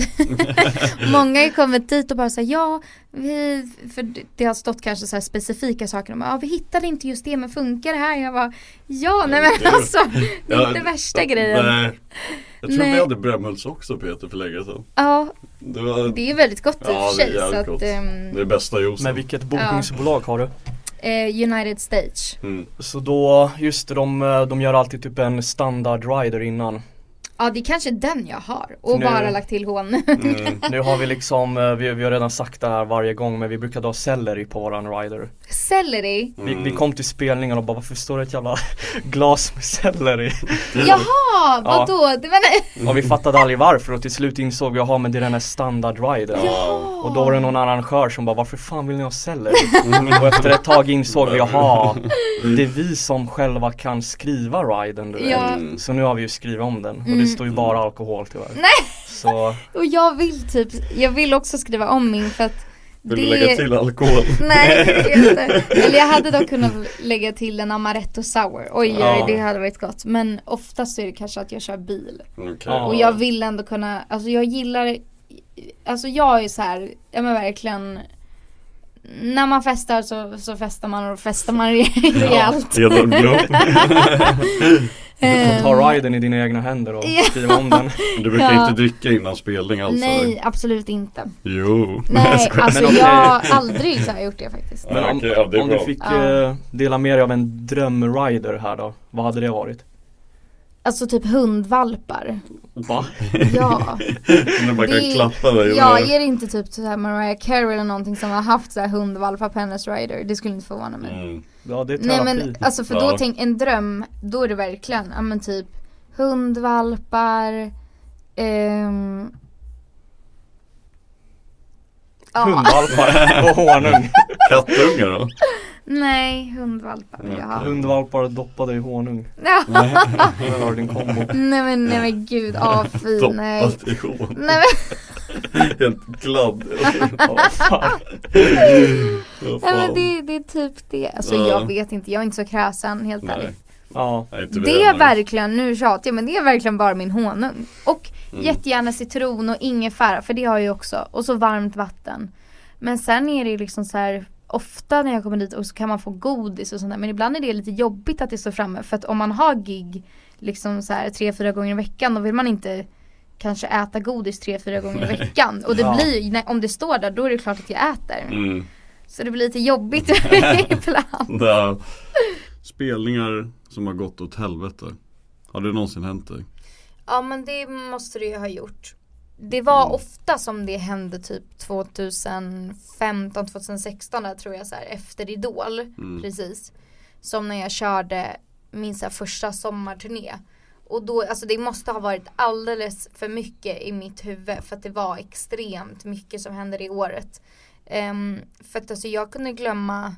(laughs) många har kommit dit och bara säger ja, vi, för det- det har stått kanske så här specifika saker. Bara, ja, vi hittade inte just det men funkar det här? Jag bara, ja nej Det- men alltså, det är (laughs) Ja, inte värsta grejen. Nej. Jag tror Nej. vi hade Brämhults också Peter för länge sedan. Ja, Det, var, det är väldigt gott i och Ja, för det är sig. jävligt Så att, gott. ehm, det är bästa juicen. Men vilket bokningsbolag har du? Eh, United Stage. Mm. Så då, just det, de, eh, de gör alltid typ en standard rider innan Ja det är kanske den jag har och Nu- bara lagt till honung. Mm. (laughs) Nu har vi liksom, eh, vi, vi har redan sagt det här varje gång men vi brukar ha selleri på våran rider Selleri? Vi, vi kom till spelningen och bara varför står det ett jävla (laughs) glas med selleri? (laughs) Jaha, vadå? Det var nej. Och vi fattade aldrig varför och till slut insåg vi, jaha men det är den här standard riden Och då var det någon arrangör som bara, varför fan vill ni ha selleri? och efter ett tag insåg vi, jaha Det är vi som själva kan skriva riden du vet. Ja. Så nu har vi ju skrivit om den och det Mm. Står ju bara alkohol tyvärr Nej! Så (laughs) Och jag vill typ, jag vill också skriva om min för att Vill du lägga till alkohol? (laughs) Nej, det vill jag inte. (laughs) Eller jag hade dock kunnat lägga till en amaretto sour. Oj, Ja. oj, det hade varit gott. Men oftast är det kanske att jag kör bil. Okej. Och jag vill ändå kunna, alltså jag gillar, alltså jag är så här, ja men verkligen när man festar så, så festar man och festar man re- (laughs) rejält. Blå. (laughs) du får ta Ehm, riden i dina egna händer och Ja. skriva om den (laughs) Du brukar Ja. inte dricka innan spelning alltså? Nej, absolut inte. Jo. Nej, alltså jag har aldrig så här gjort det faktiskt. Ja, Men om, okej, ja, det om du fick Ja. eh, dela med dig av en drömrider här då, vad hade det varit? Alltså typ hundvalpar. Va? Ja. (laughs) När man kan Det- klappa dig Ja, är det inte typ så här Mariah Carey eller någonting som har haft så här hundvalpar på hennes rider? Det skulle inte förvåna mig. Mm. Ja det är Nej men alltså för Ja. då tänk en dröm, då är det verkligen, ja men typ hundvalpar, ehm, ja, Hundvalpar (laughs) och honung Kattungar då? Nej hundvalpar vill jag ha. Hundvalpar doppade i honung Ja. Där har du din kombo Nej men nej men gud, ja fy nej. Doppat i. Nej men, (laughs) Helt glad. (laughs) Fan. Vad nej, men det, det är typ det. Alltså Ja. jag vet inte, jag är inte så kräsen helt Nej. ärligt. Ja, Nej, Det är verkligen, nu tjatar jag men det är verkligen bara min honung. Och Mm. jättegärna citron och ingefära för det har jag ju också. Och så varmt vatten. Men sen är det ju liksom så här ofta när jag kommer dit och så kan man få godis och sånt där. Men ibland är det lite jobbigt att det står framme. För att om man har gig liksom så här tre, fyra gånger i veckan då vill man inte kanske äta godis tre, fyra gånger i veckan. Och det Ja. blir, nej, om det står där då är det klart att jag äter. Mm. Så det blir lite jobbigt (laughs) (laughs) ibland. Ja. Spelningar som har gått åt helvete. Har det någonsin hänt dig? Ja men det måste det ju ha gjort. Det var Mm. ofta som det hände typ 2015, 2016 där tror jag så här efter Idol. Mm. Precis. Som när jag körde min så här, första sommarturné. Och då, alltså det måste ha varit alldeles för mycket i mitt huvud för att det var extremt mycket som hände det året. Ehm, för att alltså jag kunde glömma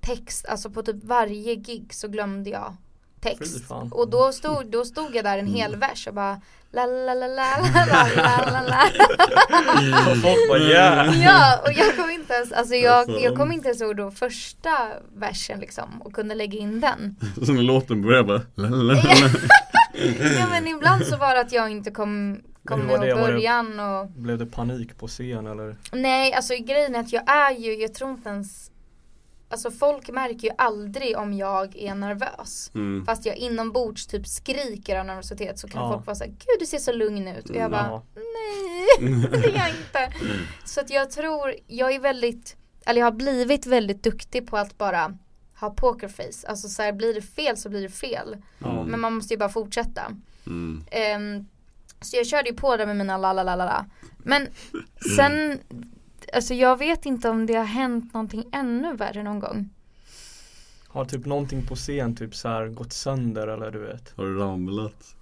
text, alltså på typ varje gig så glömde jag text. Och då stod, då stod jag där en hel vers och bara la la la la la la la la och folk bara yeah Ja och jag kom inte ens, alltså jag, Fan. jag kom inte ens ihåg då första versen liksom och kunde lägga in den. (laughs) Så när låten börjar bara la, la, la. (laughs) Ja men ibland så var det att jag inte kom, kom Hur var det? ihåg början och Blev det panik på scen eller? Nej alltså grejen är att jag är ju, jag tror inte ens Alltså folk märker ju aldrig om jag är nervös. Mm. Fast jag inombords typ skriker av nervositet så kan Ja. folk vara såhär, gud du ser så lugn ut. Och jag bara, Ja. nej (laughs) det är jag inte. (laughs) Så att jag tror, jag är väldigt, eller jag har blivit väldigt duktig på att bara ha pokerface. Alltså så här, blir det fel så blir det fel. Ja. Men man måste ju bara fortsätta. Mm. Ehm, så jag körde ju på där med mina la la la la la. Men sen, alltså jag vet inte om det har hänt någonting ännu värre någon gång. Har typ någonting på scen typ så här gått sönder eller du vet? Har du ramlat?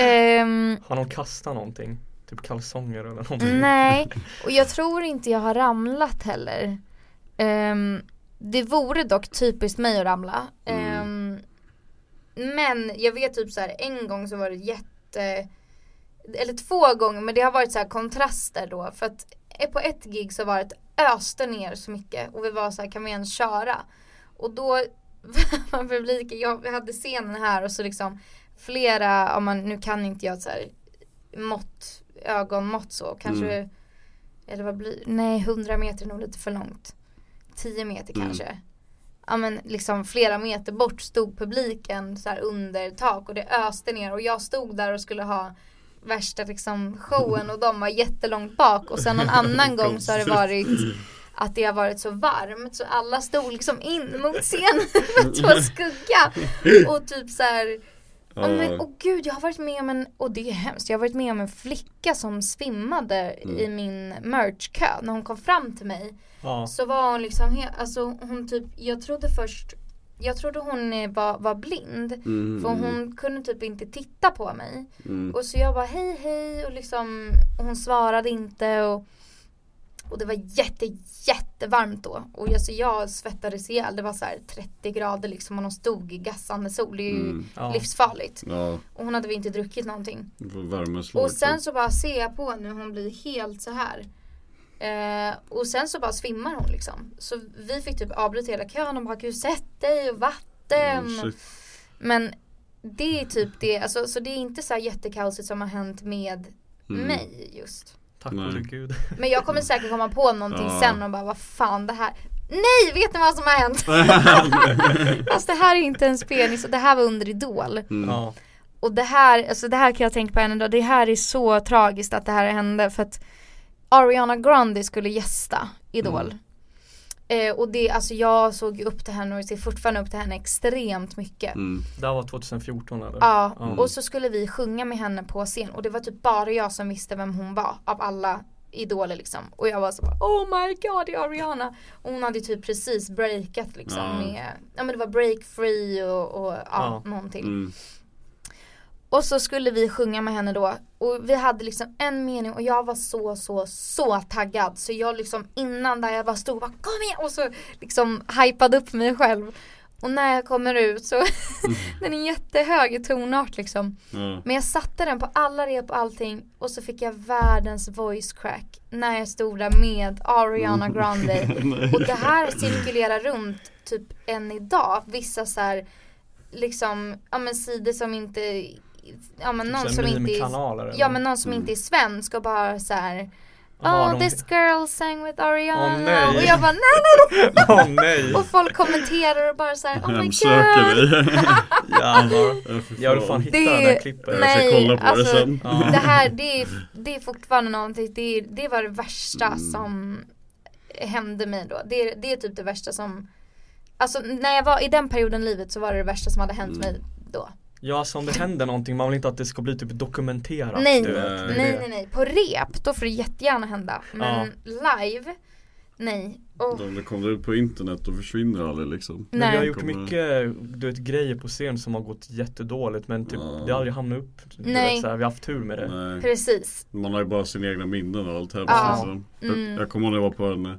Ehm, Har någon kastat någonting? Typ kalsonger eller någonting? nej, (laughs) och jag tror inte jag har ramlat heller. Ehm, det vore dock typiskt mig att ramla. Ehm, men jag vet typ så här en gång så var det jätte eller två gånger men det har varit så här kontraster då för att på ett gig så var det att öste ner så mycket och vi var så här kan vi ens köra? Och då (laughs) var publiken, jag hade scenen här och så liksom flera, om man, nu kan inte jag så här mått, ögonmått så kanske eller vad blir nej 100 meter är nog lite för långt 10 meter Mm. kanske ja men liksom flera meter bort stod publiken så under tak och det öste ner och jag stod där och skulle ha värsta liksom showen och de var jättelångt bak. Och sen någon annan gång så har det varit att det har varit så varmt så alla stod liksom in mot scenen (laughs) för att få skugga. Och typ så här Ja men åh gud jag har varit med om en, och det är hemskt, jag har varit med om en flicka som svimmade i min merchkö när hon kom fram till mig. Ja. Så var hon liksom alltså hon typ, jag trodde först jag trodde hon eh, var, var blind Mm, för hon kunde typ inte titta på mig. Och så jag bara hej hej och liksom och hon svarade inte och, och det var jätte jättevarmt då och jag, så jag svettades ihjäl. Det var så här 30 grader liksom och de stod i gassande sol. Det är ju Ja. livsfarligt. Ja, Och hon hade väl inte druckit någonting. Och sen så bara ser jag på när hon blir helt så här. Eh, och sen så bara svimmar hon liksom. Så vi fick typ avbryta hela kön och bara gud sätt dig och vatten. Oh, shit. Men det är typ det, alltså, så det är inte så här jättekaosigt som har hänt med mig just. Tack gode gud. Men jag kommer säkert komma på någonting Ja. sen och bara vad fan det här Nej! Vet ni vad som har hänt? (laughs) Fast det här är inte en spelning, så det här var under Idol. Ja. Och det här, alltså det här kan jag tänka på än idag, det här är så tragiskt att det här hände för att Ariana Grande skulle gästa Idol. Eh, och det, alltså jag såg ju upp till henne och ser fortfarande upp till henne extremt mycket. Mm. Det här var 2014 eller? Ja, Ja. och så skulle vi sjunga med henne på scen och det var typ bara jag som visste vem hon var av alla idoler liksom. Och jag var så bara, oh my god det är Ariana. Och hon hade typ precis breakat liksom Ja. med, ja men det var break free och, och ja, Ja. någonting. Mm. Och så skulle vi sjunga med henne då och vi hade liksom en mening och jag var så så så taggad så jag liksom innan där jag bara stod och bara kom igen och så liksom hypade upp mig själv. Och när jag kommer ut så (laughs) den är jättehög i tonart liksom. Ja. Men jag satte den på alla rep och allting och så fick jag världens voice crack när jag stod där med Ariana Grande. (laughs) och det här cirkulerar runt typ än idag. Vissa så här liksom, ja men sidor som inte, ja men någon Typ så som här inte är, ja men någon som inte är svensk och bara så här. Oh de- this girl sang with Ariana nej. och jag bara nej nej nej (laughs) Åh nej! och folk kommenterar och bara så här oh my Hemsöker god (laughs) dig. Jävlar. (laughs) Jag vill fan hitta Det- det där klippet. Jag ska Nej, kolla på alltså, det sen. Ja. Det här det är, det är fortfarande någonting, det, är, det var det värsta Mm. som hände mig då. Det är, det är typ det värsta som Alltså när jag var i den perioden i livet så var det det värsta som hade hänt Mm. mig då. Ja, alltså om det händer någonting, man vill inte att det ska bli typ dokumenterat. Nej, du vet. nej, nej nej nej. På rep då får det jättegärna hända. Men live, nej. Och, Om det kommer ut på internet då försvinner aldrig liksom. Men vi har nej. gjort Kommer- mycket, du vet grejer på scen som har gått jättedåligt men typ Ja. det har aldrig hamnat upp. Nej. Vet, så här, vi har haft tur med det. Nej. Precis. Man har ju bara sina egna minnen och allt hemskt Ja. liksom. Mm. jag, jag kommer ihåg när jag var på en,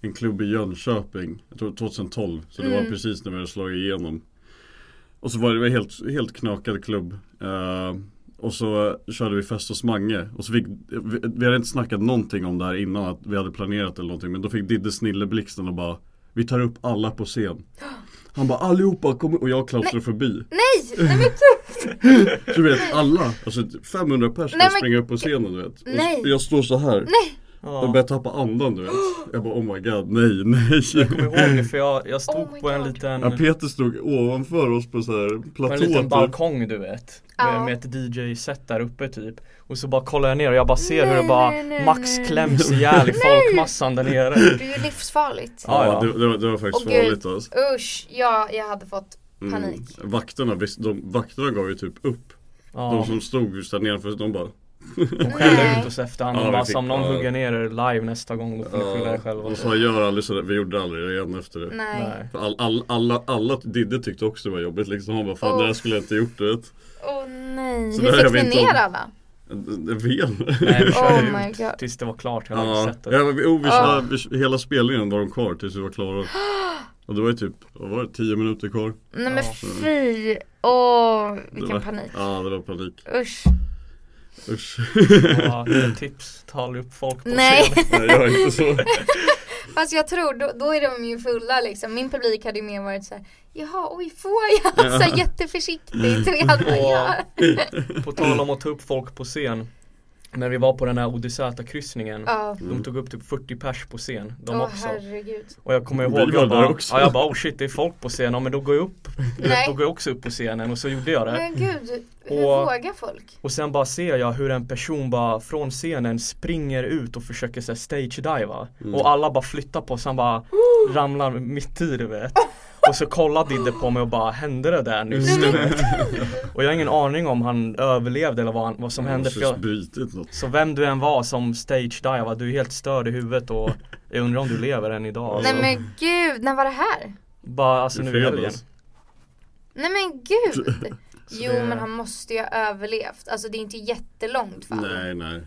en klubb i Jönköping, jag tror 2012. Så det var Mm. precis när vi hade slagit igenom. Och så var det var helt, helt knakad klubb. Eh, och så körde vi fest hos Mange. Och så fick, vi, vi hade inte snackat någonting om det här innan att vi hade planerat eller någonting. Men då fick Didde snilleblixten och bara Vi tar upp alla på scen. Han bara allihopa kommer och jag klaustrofobi. Nej! (laughs) Nej men gud! Du vet alla, alltså 500 pers Nej, ska men- springa upp på scenen du vet. Och Nej. jag står så här. Nej! Ja. Jag börjar tappa andan du vet. Jag bara oh my god, nej, nej. Jag kommer ihåg det för jag, jag stod Oh på en liten Ja, Peter stod ovanför oss på så här på platå en liten typ. balkong du vet med, med ett DJ-set där uppe typ Och så bara kollar jag ner och jag bara ser hur det Nej, bara nej, nej, max nej. kläms ihjäl i (laughs) folkmassan där nere Det är ju livsfarligt. Ja, Ja. Det, det, var, det var faktiskt gud. farligt alltså. Usch, ja, jag hade fått Mm. panik. Vakterna, visst, de, vakterna gav ju typ upp. De Ja, som stod just där nere, för de bara de skällde Nej. ut oss efterhand Ja, och bara fick- som någon ja. hugger ner er live nästa gång då får ni skylla er själva De sa gör aldrig sådär, vi gjorde aldrig det igen efter det. Nej. För all, all, alla, alla, Didde tyckte också det var jobbigt liksom. Han bara fan det Åh. här skulle jag inte gjort du vet. Åh nej, Så hur där fick vi ni inte- ner alla? Det vet Nej vi (laughs) körde Oh ut my God. tills det var klart hela Ja, setet ja vi, oh, vi, vi, hela spelningen var de kvar tills vi var klara. (gasps) Och det var ju typ, vad var det, 10 minuter kvar? Nej men Ja. fy, åh Det vilken var, panik. Ja det var panik. Usch. Usch. Ja, tips, ta aldrig upp folk på Nej. scen Nej jag är inte så. (laughs) Fast jag tror, då, då är de ju fulla liksom. Min publik hade ju mer varit så här, jaha oj får jag? Så här, jätteförsiktigt. Och jag bara, ja. På tal om att ta upp folk på scen När vi var på den här ODZ-kryssningen Ja. De tog upp typ 40 pers på scen, de Åh också herregud. Och jag kommer ihåg, jag bara, också. ja, jag bara oh shit det är folk på scenen, ja, men då går jag upp Nej. Då går jag också upp på scenen och så gjorde jag det Men gud, hur Och- vågar folk? Och sen bara ser jag hur en person bara från scenen springer ut och försöker så här, stage-diva Och alla bara flyttar på sig, han bara (gasps) ramlar mitt i du vet Och så kollar Didde på mig och bara hände det där nyss? och jag har ingen aning om han överlevde eller vad, han, vad som hände för jag. Så vem du än var som stage-diva, du är helt störd i huvudet och jag undrar om du lever än idag alltså. Nej men gud, när var det här? Bara alltså nu i helgen. Nej men gud! Jo det- men han måste ju ha överlevt, alltså det är inte jättelångt fall Nej nej.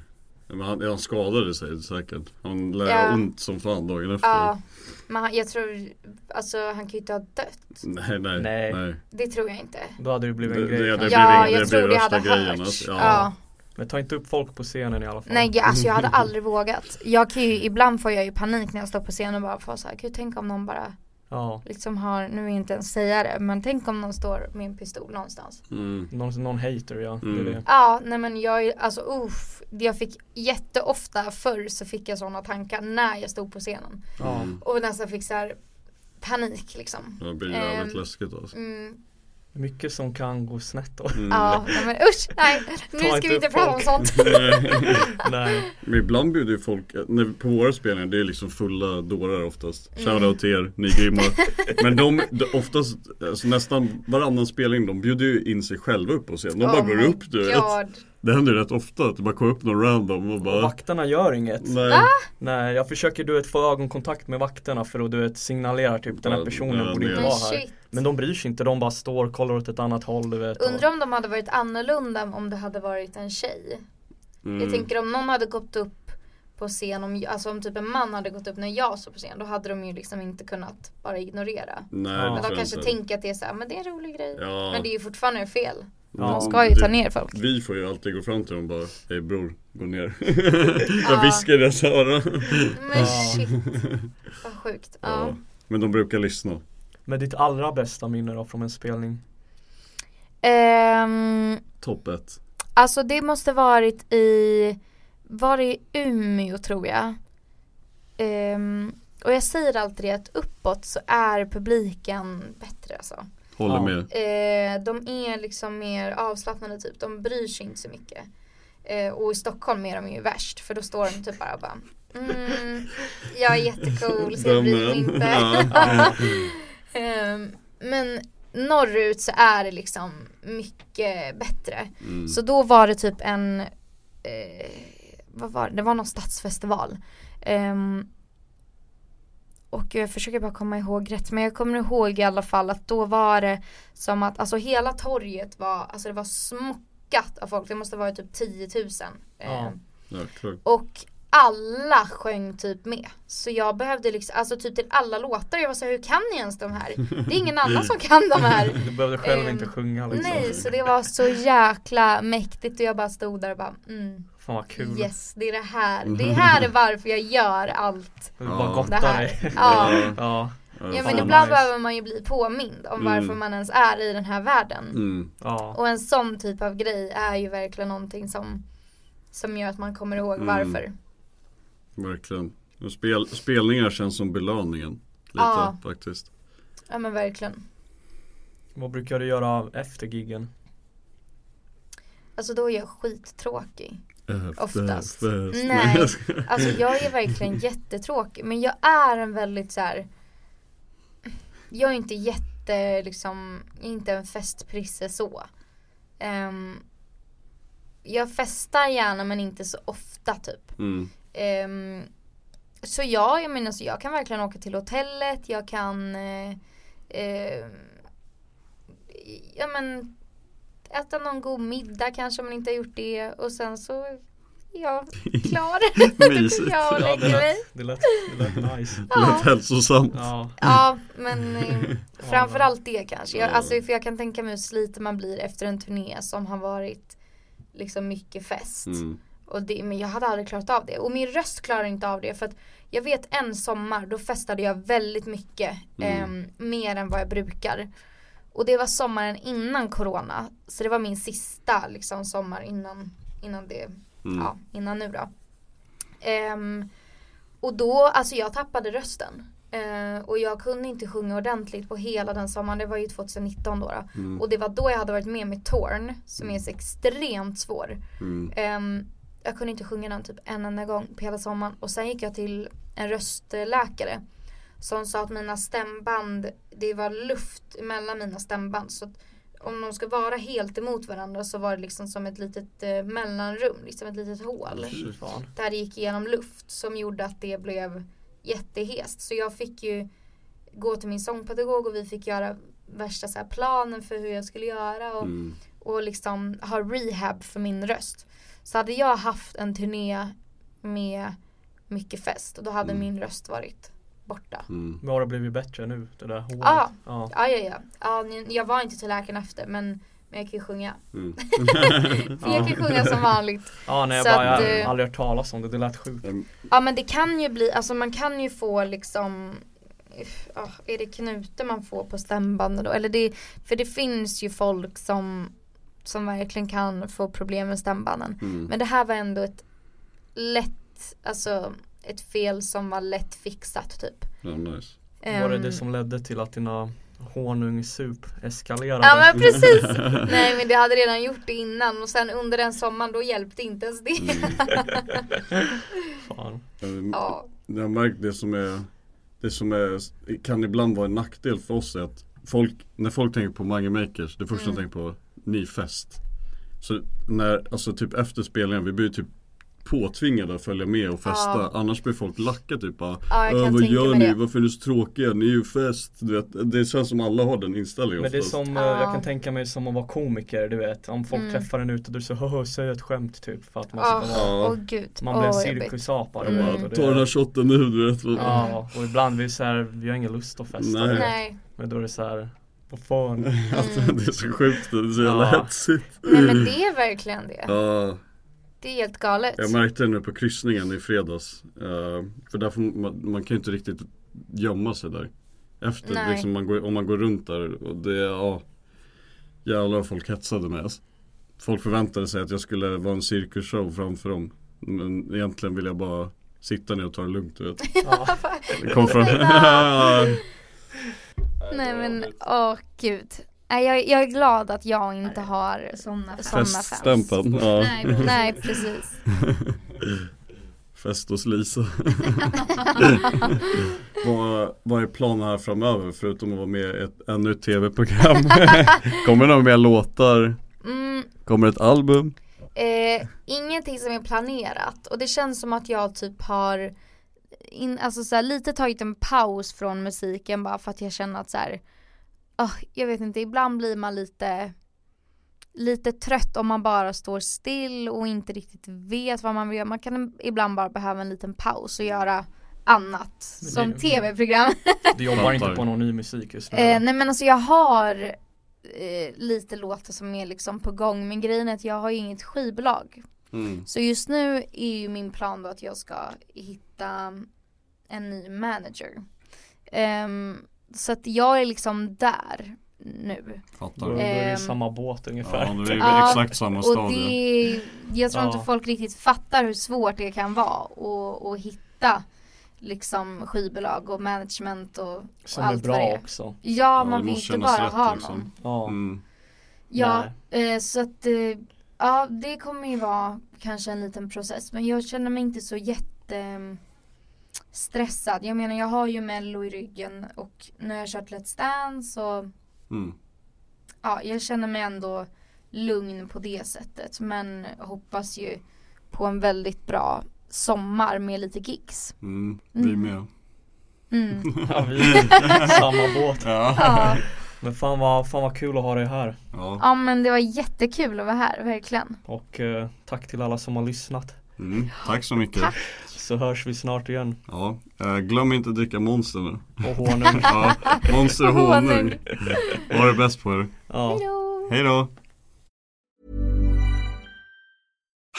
Men han, han skadade sig säkert. Han lär Ja. ont som fan dagen efter. Ja, men han, jag tror, alltså han kan ju inte ha dött Nej nej. Nej. nej. Det tror jag inte Då hade det blivit en Det- grej det- det blir Ja, det jag blir tror det hade grejen, hörts alltså. ja. Ja. Men ta inte upp folk på scenen i alla fall Nej alltså jag hade (laughs) aldrig vågat Jag kan ju, ibland får jag ju panik när jag står på scenen och bara får så här, gud tänk om någon bara Ja, liksom har, nu vill jag inte ens säga det, men tänk om någon står med en pistol någonstans. Mm. någon, någon hater ja, det är Mm. det. Ja, nej men jag är, alltså uff, jag fick jätteofta förr så fick jag sådana tankar när jag stod på scenen. Ja, och nästan fick så här panik liksom. Det blir jävligt läskigt alltså. mm, mycket som kan gå snett då Mm. Ja, men usch, nej, (laughs) nu Ta ska inte vi inte prata om sånt (laughs) Nej, Men ibland bjuder ju folk, när, på våra spelningar, det är liksom fulla dårar oftast. Mm. Shoutout till er, ni är grymma. Men de, de oftast, alltså nästan varannan spelning, de bjuder ju in sig själva upp på scen. De bara Oh går my upp du vet. Det händer ju rätt ofta att det bara kommer upp någon random och och bara vakterna gör inget Nej. Nej, jag försöker du vet få ögonkontakt med vakterna för att du vet signalera typ den här personen ja, borde inte vara Men här. Men de bryr sig inte, de bara står, kollar åt ett annat håll du vet och- Undrar om de hade varit annorlunda om det hade varit en tjej. Mm. Jag tänker om någon hade gått upp på scen, om, alltså om typ en man hade gått upp när jag står på scen, då hade de ju liksom inte kunnat bara ignorera. Nej, Men de kanske inte. tänker att det är så här, men det är en rolig grej. Ja. Men det är ju fortfarande fel. Ja, Man ska ju ta ner folk. Vi får ju alltid gå fram till dem och bara Hej bror, gå ner (laughs) Jag viskar i deras öron Men shit. Vad sjukt. Ja. Men de brukar lyssna Men ditt allra bästa minne då från en spelning? Ehm, Topp ett alltså det måste varit i, var det i Umeå tror jag. Ehm, och jag säger alltid det att uppåt så är publiken bättre alltså. Håller Ja. med Eh, de är liksom mer avslappnade typ, de bryr sig inte så mycket. Eh, och i Stockholm är de ju värst för då står de typ bara och bara mm, Jag är jättecool så jag bryr mig inte. Ja. (laughs) Ehm, men norrut så är det liksom mycket bättre. Mm. Så då var det typ en, eh, vad var det, det var någon stadsfestival. Ehm, och jag försöker bara komma ihåg rätt men jag kommer ihåg i alla fall att då var det som att alltså hela torget var, alltså det var smockat av folk, det måste vara typ 10 000. Ja. Ehm, Jäklar och alla sjöng typ med. Så jag behövde liksom, alltså typ till alla låtar, jag var så här, hur kan ni ens de här? Det är ingen annan som kan de här. (laughs) Du behövde själv Ehm, inte sjunga liksom Nej, så det var så jäkla mäktigt och jag bara stod där och bara mm, Fan vad kul yes, det är det här. Det här är varför jag gör allt. Du bara Ja. Gottar här. dig Ja. Ja, Ja men ibland nice. behöver man ju bli påmind om Mm. varför man ens är i den här världen. mm. ja Och en sån typ av grej är ju verkligen någonting som Som gör att man kommer ihåg Mm. varför. Verkligen spel, Spelningar känns som belöningen Lite Ja. faktiskt Ja men verkligen. Vad brukar du göra efter giggen? Alltså då är jag skittråkig. Efter Oftast. Nej. jag. Alltså jag är verkligen (laughs) jättetråkig men jag är en väldigt så här. Jag är inte jätte liksom, inte en festprisse så. Ehm, jag festar gärna men inte så ofta typ. mm. Ehm, så ja, jag menar så jag kan verkligen åka till hotellet, jag kan eh, eh, Ja men Äta någon god middag kanske om man inte har gjort det och sen så jag (laughs) klar. Mysigt. jag Ja, det mig. lät, det lät, det lät nice Lätt hälsosamt Ja, Ja men eh, (laughs) framförallt det kanske. Jag, alltså, för jag kan tänka mig hur sliten man blir efter en turné som har varit liksom mycket fest. mm. Och det, men jag hade aldrig klarat av det. Och min röst klarar inte av det. För att jag vet en sommar, då festade jag väldigt mycket. Mm. Eh, mer än vad jag brukar. Och det var sommaren innan corona. Så det var min sista liksom, sommar innan, innan det, Mm. ja, innan nu då. Ehm, och då, alltså jag tappade rösten. Eh, och jag kunde inte sjunga ordentligt på hela den sommaren, det var ju 2019 då. då. Mm. Och det var då jag hade varit med med Torn, som är så extremt svår. Mm. Ehm, jag kunde inte sjunga den typ en enda gång på hela sommaren. Och sen gick jag till en röstläkare. Som sa att mina stämband, det var luft mellan mina stämband. Så att om de ska vara helt emot varandra så var det liksom som ett litet eh, mellanrum, liksom ett litet hål. Fan. Där det gick igenom luft som gjorde att det blev jättehest. Så jag fick ju gå till min sångpedagog och vi fick göra värsta så här planen för hur jag skulle göra. Och, Mm. och liksom ha rehab för min röst. Så hade jag haft en turné med mycket fest och då hade Mm. min röst varit borta. Mm. Men har det blivit bättre nu? Det där hålet? Ja. ja. Ja, ja, ja. ja jag var inte till läkaren efter men, men jag kan ju sjunga. Mm. (laughs) För jag kan sjunga som vanligt. Ja nej jag, Så bara, jag har eh, aldrig hört talas om det, det lät sjukt. Ja men det kan ju bli, alltså man kan ju få liksom ja, är det knutor man får på stämbanden då? Eller det, för det finns ju folk som, som verkligen kan få problem med stämbanden. Mm. Men det här var ändå ett lätt, alltså ett fel som var lätt fixat typ. Ja, nice. Var det Ehm, det som ledde till att dina honungssup eskalerade? Ja men precis! Nej men det hade redan gjort det innan och sen under den sommaren då hjälpte inte ens det. (laughs) Fan. Eh, ja. Jag har märkt det som är Det som är, kan ibland vara en nackdel för oss är att folk, när folk tänker på Mange Makers, det första Mm. de tänker på ny fest. Så när, alltså typ efter spelningen, vi blir typ påtvingade att följa med och festa. Ja. Annars blir folk lacka typ bara, Ja, jag "Äh, Vad gör ni? det. Varför är ni så tråkiga? Ni är ju fest. Du vet, det känns som alla har den inställningen Men det är oftast. som, eh, Ja. jag kan tänka mig som att vara komiker du vet Om folk Mm. träffar en ute och du så "Haha, säg ett skämt typ för att man Åh ska vara åh, gud. Man blir en cirkusapa Mm. Bara, Ta den här är- shotten nu du vet. Ja, och ibland det så här, vi har ingen lust att festa Nej. Nej. Men då är det så här, vad fan (laughs) Alltså, det är så sjukt, det är så jävla Ja. hetsigt. Nej men det är verkligen det. Ja, Det är helt galet. jag märkte det nu på kryssningen i fredags. Eh, för där man, man kan ju inte riktigt gömma sig där. Efter liksom man går, om man går runt där och det, ja. Jävlar vad folk hetsade med. Alltså. Folk förväntade sig att jag skulle vara en cirkusshow framför dem. Men egentligen vill jag bara sitta ner och ta det lugnt du vet. (laughs) ja. Kom från (laughs) Nej men åh gud. Nej, jag, jag är glad att jag inte har såna fans. Feststämpeln. Ja. Nej, nej precis. (laughs) Fest hos Lisa. (laughs) vad, vad är planen här framöver förutom att vara med i ett, ännu ett tv-program? (laughs) Kommer det några mer låtar? Mm, Kommer ett album? eh, ingenting som är planerat och det känns som att jag typ har in, alltså så här, lite tagit en paus från musiken bara för att jag känner att så här, åh, jag vet inte, ibland blir man lite lite trött om man bara står still och inte riktigt vet vad man vill göra. Man kan ibland bara behöva en liten paus och göra annat som det- tv-program. (laughs) Du jobbar inte på någon ny musik just nu? Eh, nej men alltså jag har eh, lite låtar som är liksom på gång men grejen är att jag har ju inget skivbolag. Mm. Så just nu är ju min plan då att jag ska hitta en ny manager. Ehm, så att jag är liksom där nu. Då, Fattar. då är vi i Ehm, samma båt ungefär Ja, det är (laughs) Ja, exakt samma Och stadie. det, jag tror Ja. inte folk riktigt fattar hur svårt det kan vara att, att hitta liksom skivbolag och management och, Som och är allt vad det bra är. också Ja, det man vill inte bara rätt, ha liksom. någon. Ja, Mm. Ja, eh, så att eh, ja det kommer ju vara kanske en liten process men jag känner mig inte så jätte stressad. Jag menar jag har ju mello i ryggen och nu har jag kört Let's Dance och Mm. ja jag känner mig ändå lugn på det sättet men hoppas ju på en väldigt bra sommar med lite gigs. Mm. Vi Mm. med. Mm. (laughs) ja vi är (laughs) samma båt Ja. Ja. Men fan vad, fan vad kul att ha dig här ja. ja men det var jättekul att vara här, verkligen. Och eh, tack till alla som har lyssnat Mm. Tack så mycket. Tack. Så hörs vi snart igen Ja. Eh, glöm inte att dricka Monster nu. Och honung (laughs) Ja. Monster och honung. Ha det bäst på er. Ja Hejdå! Hej då.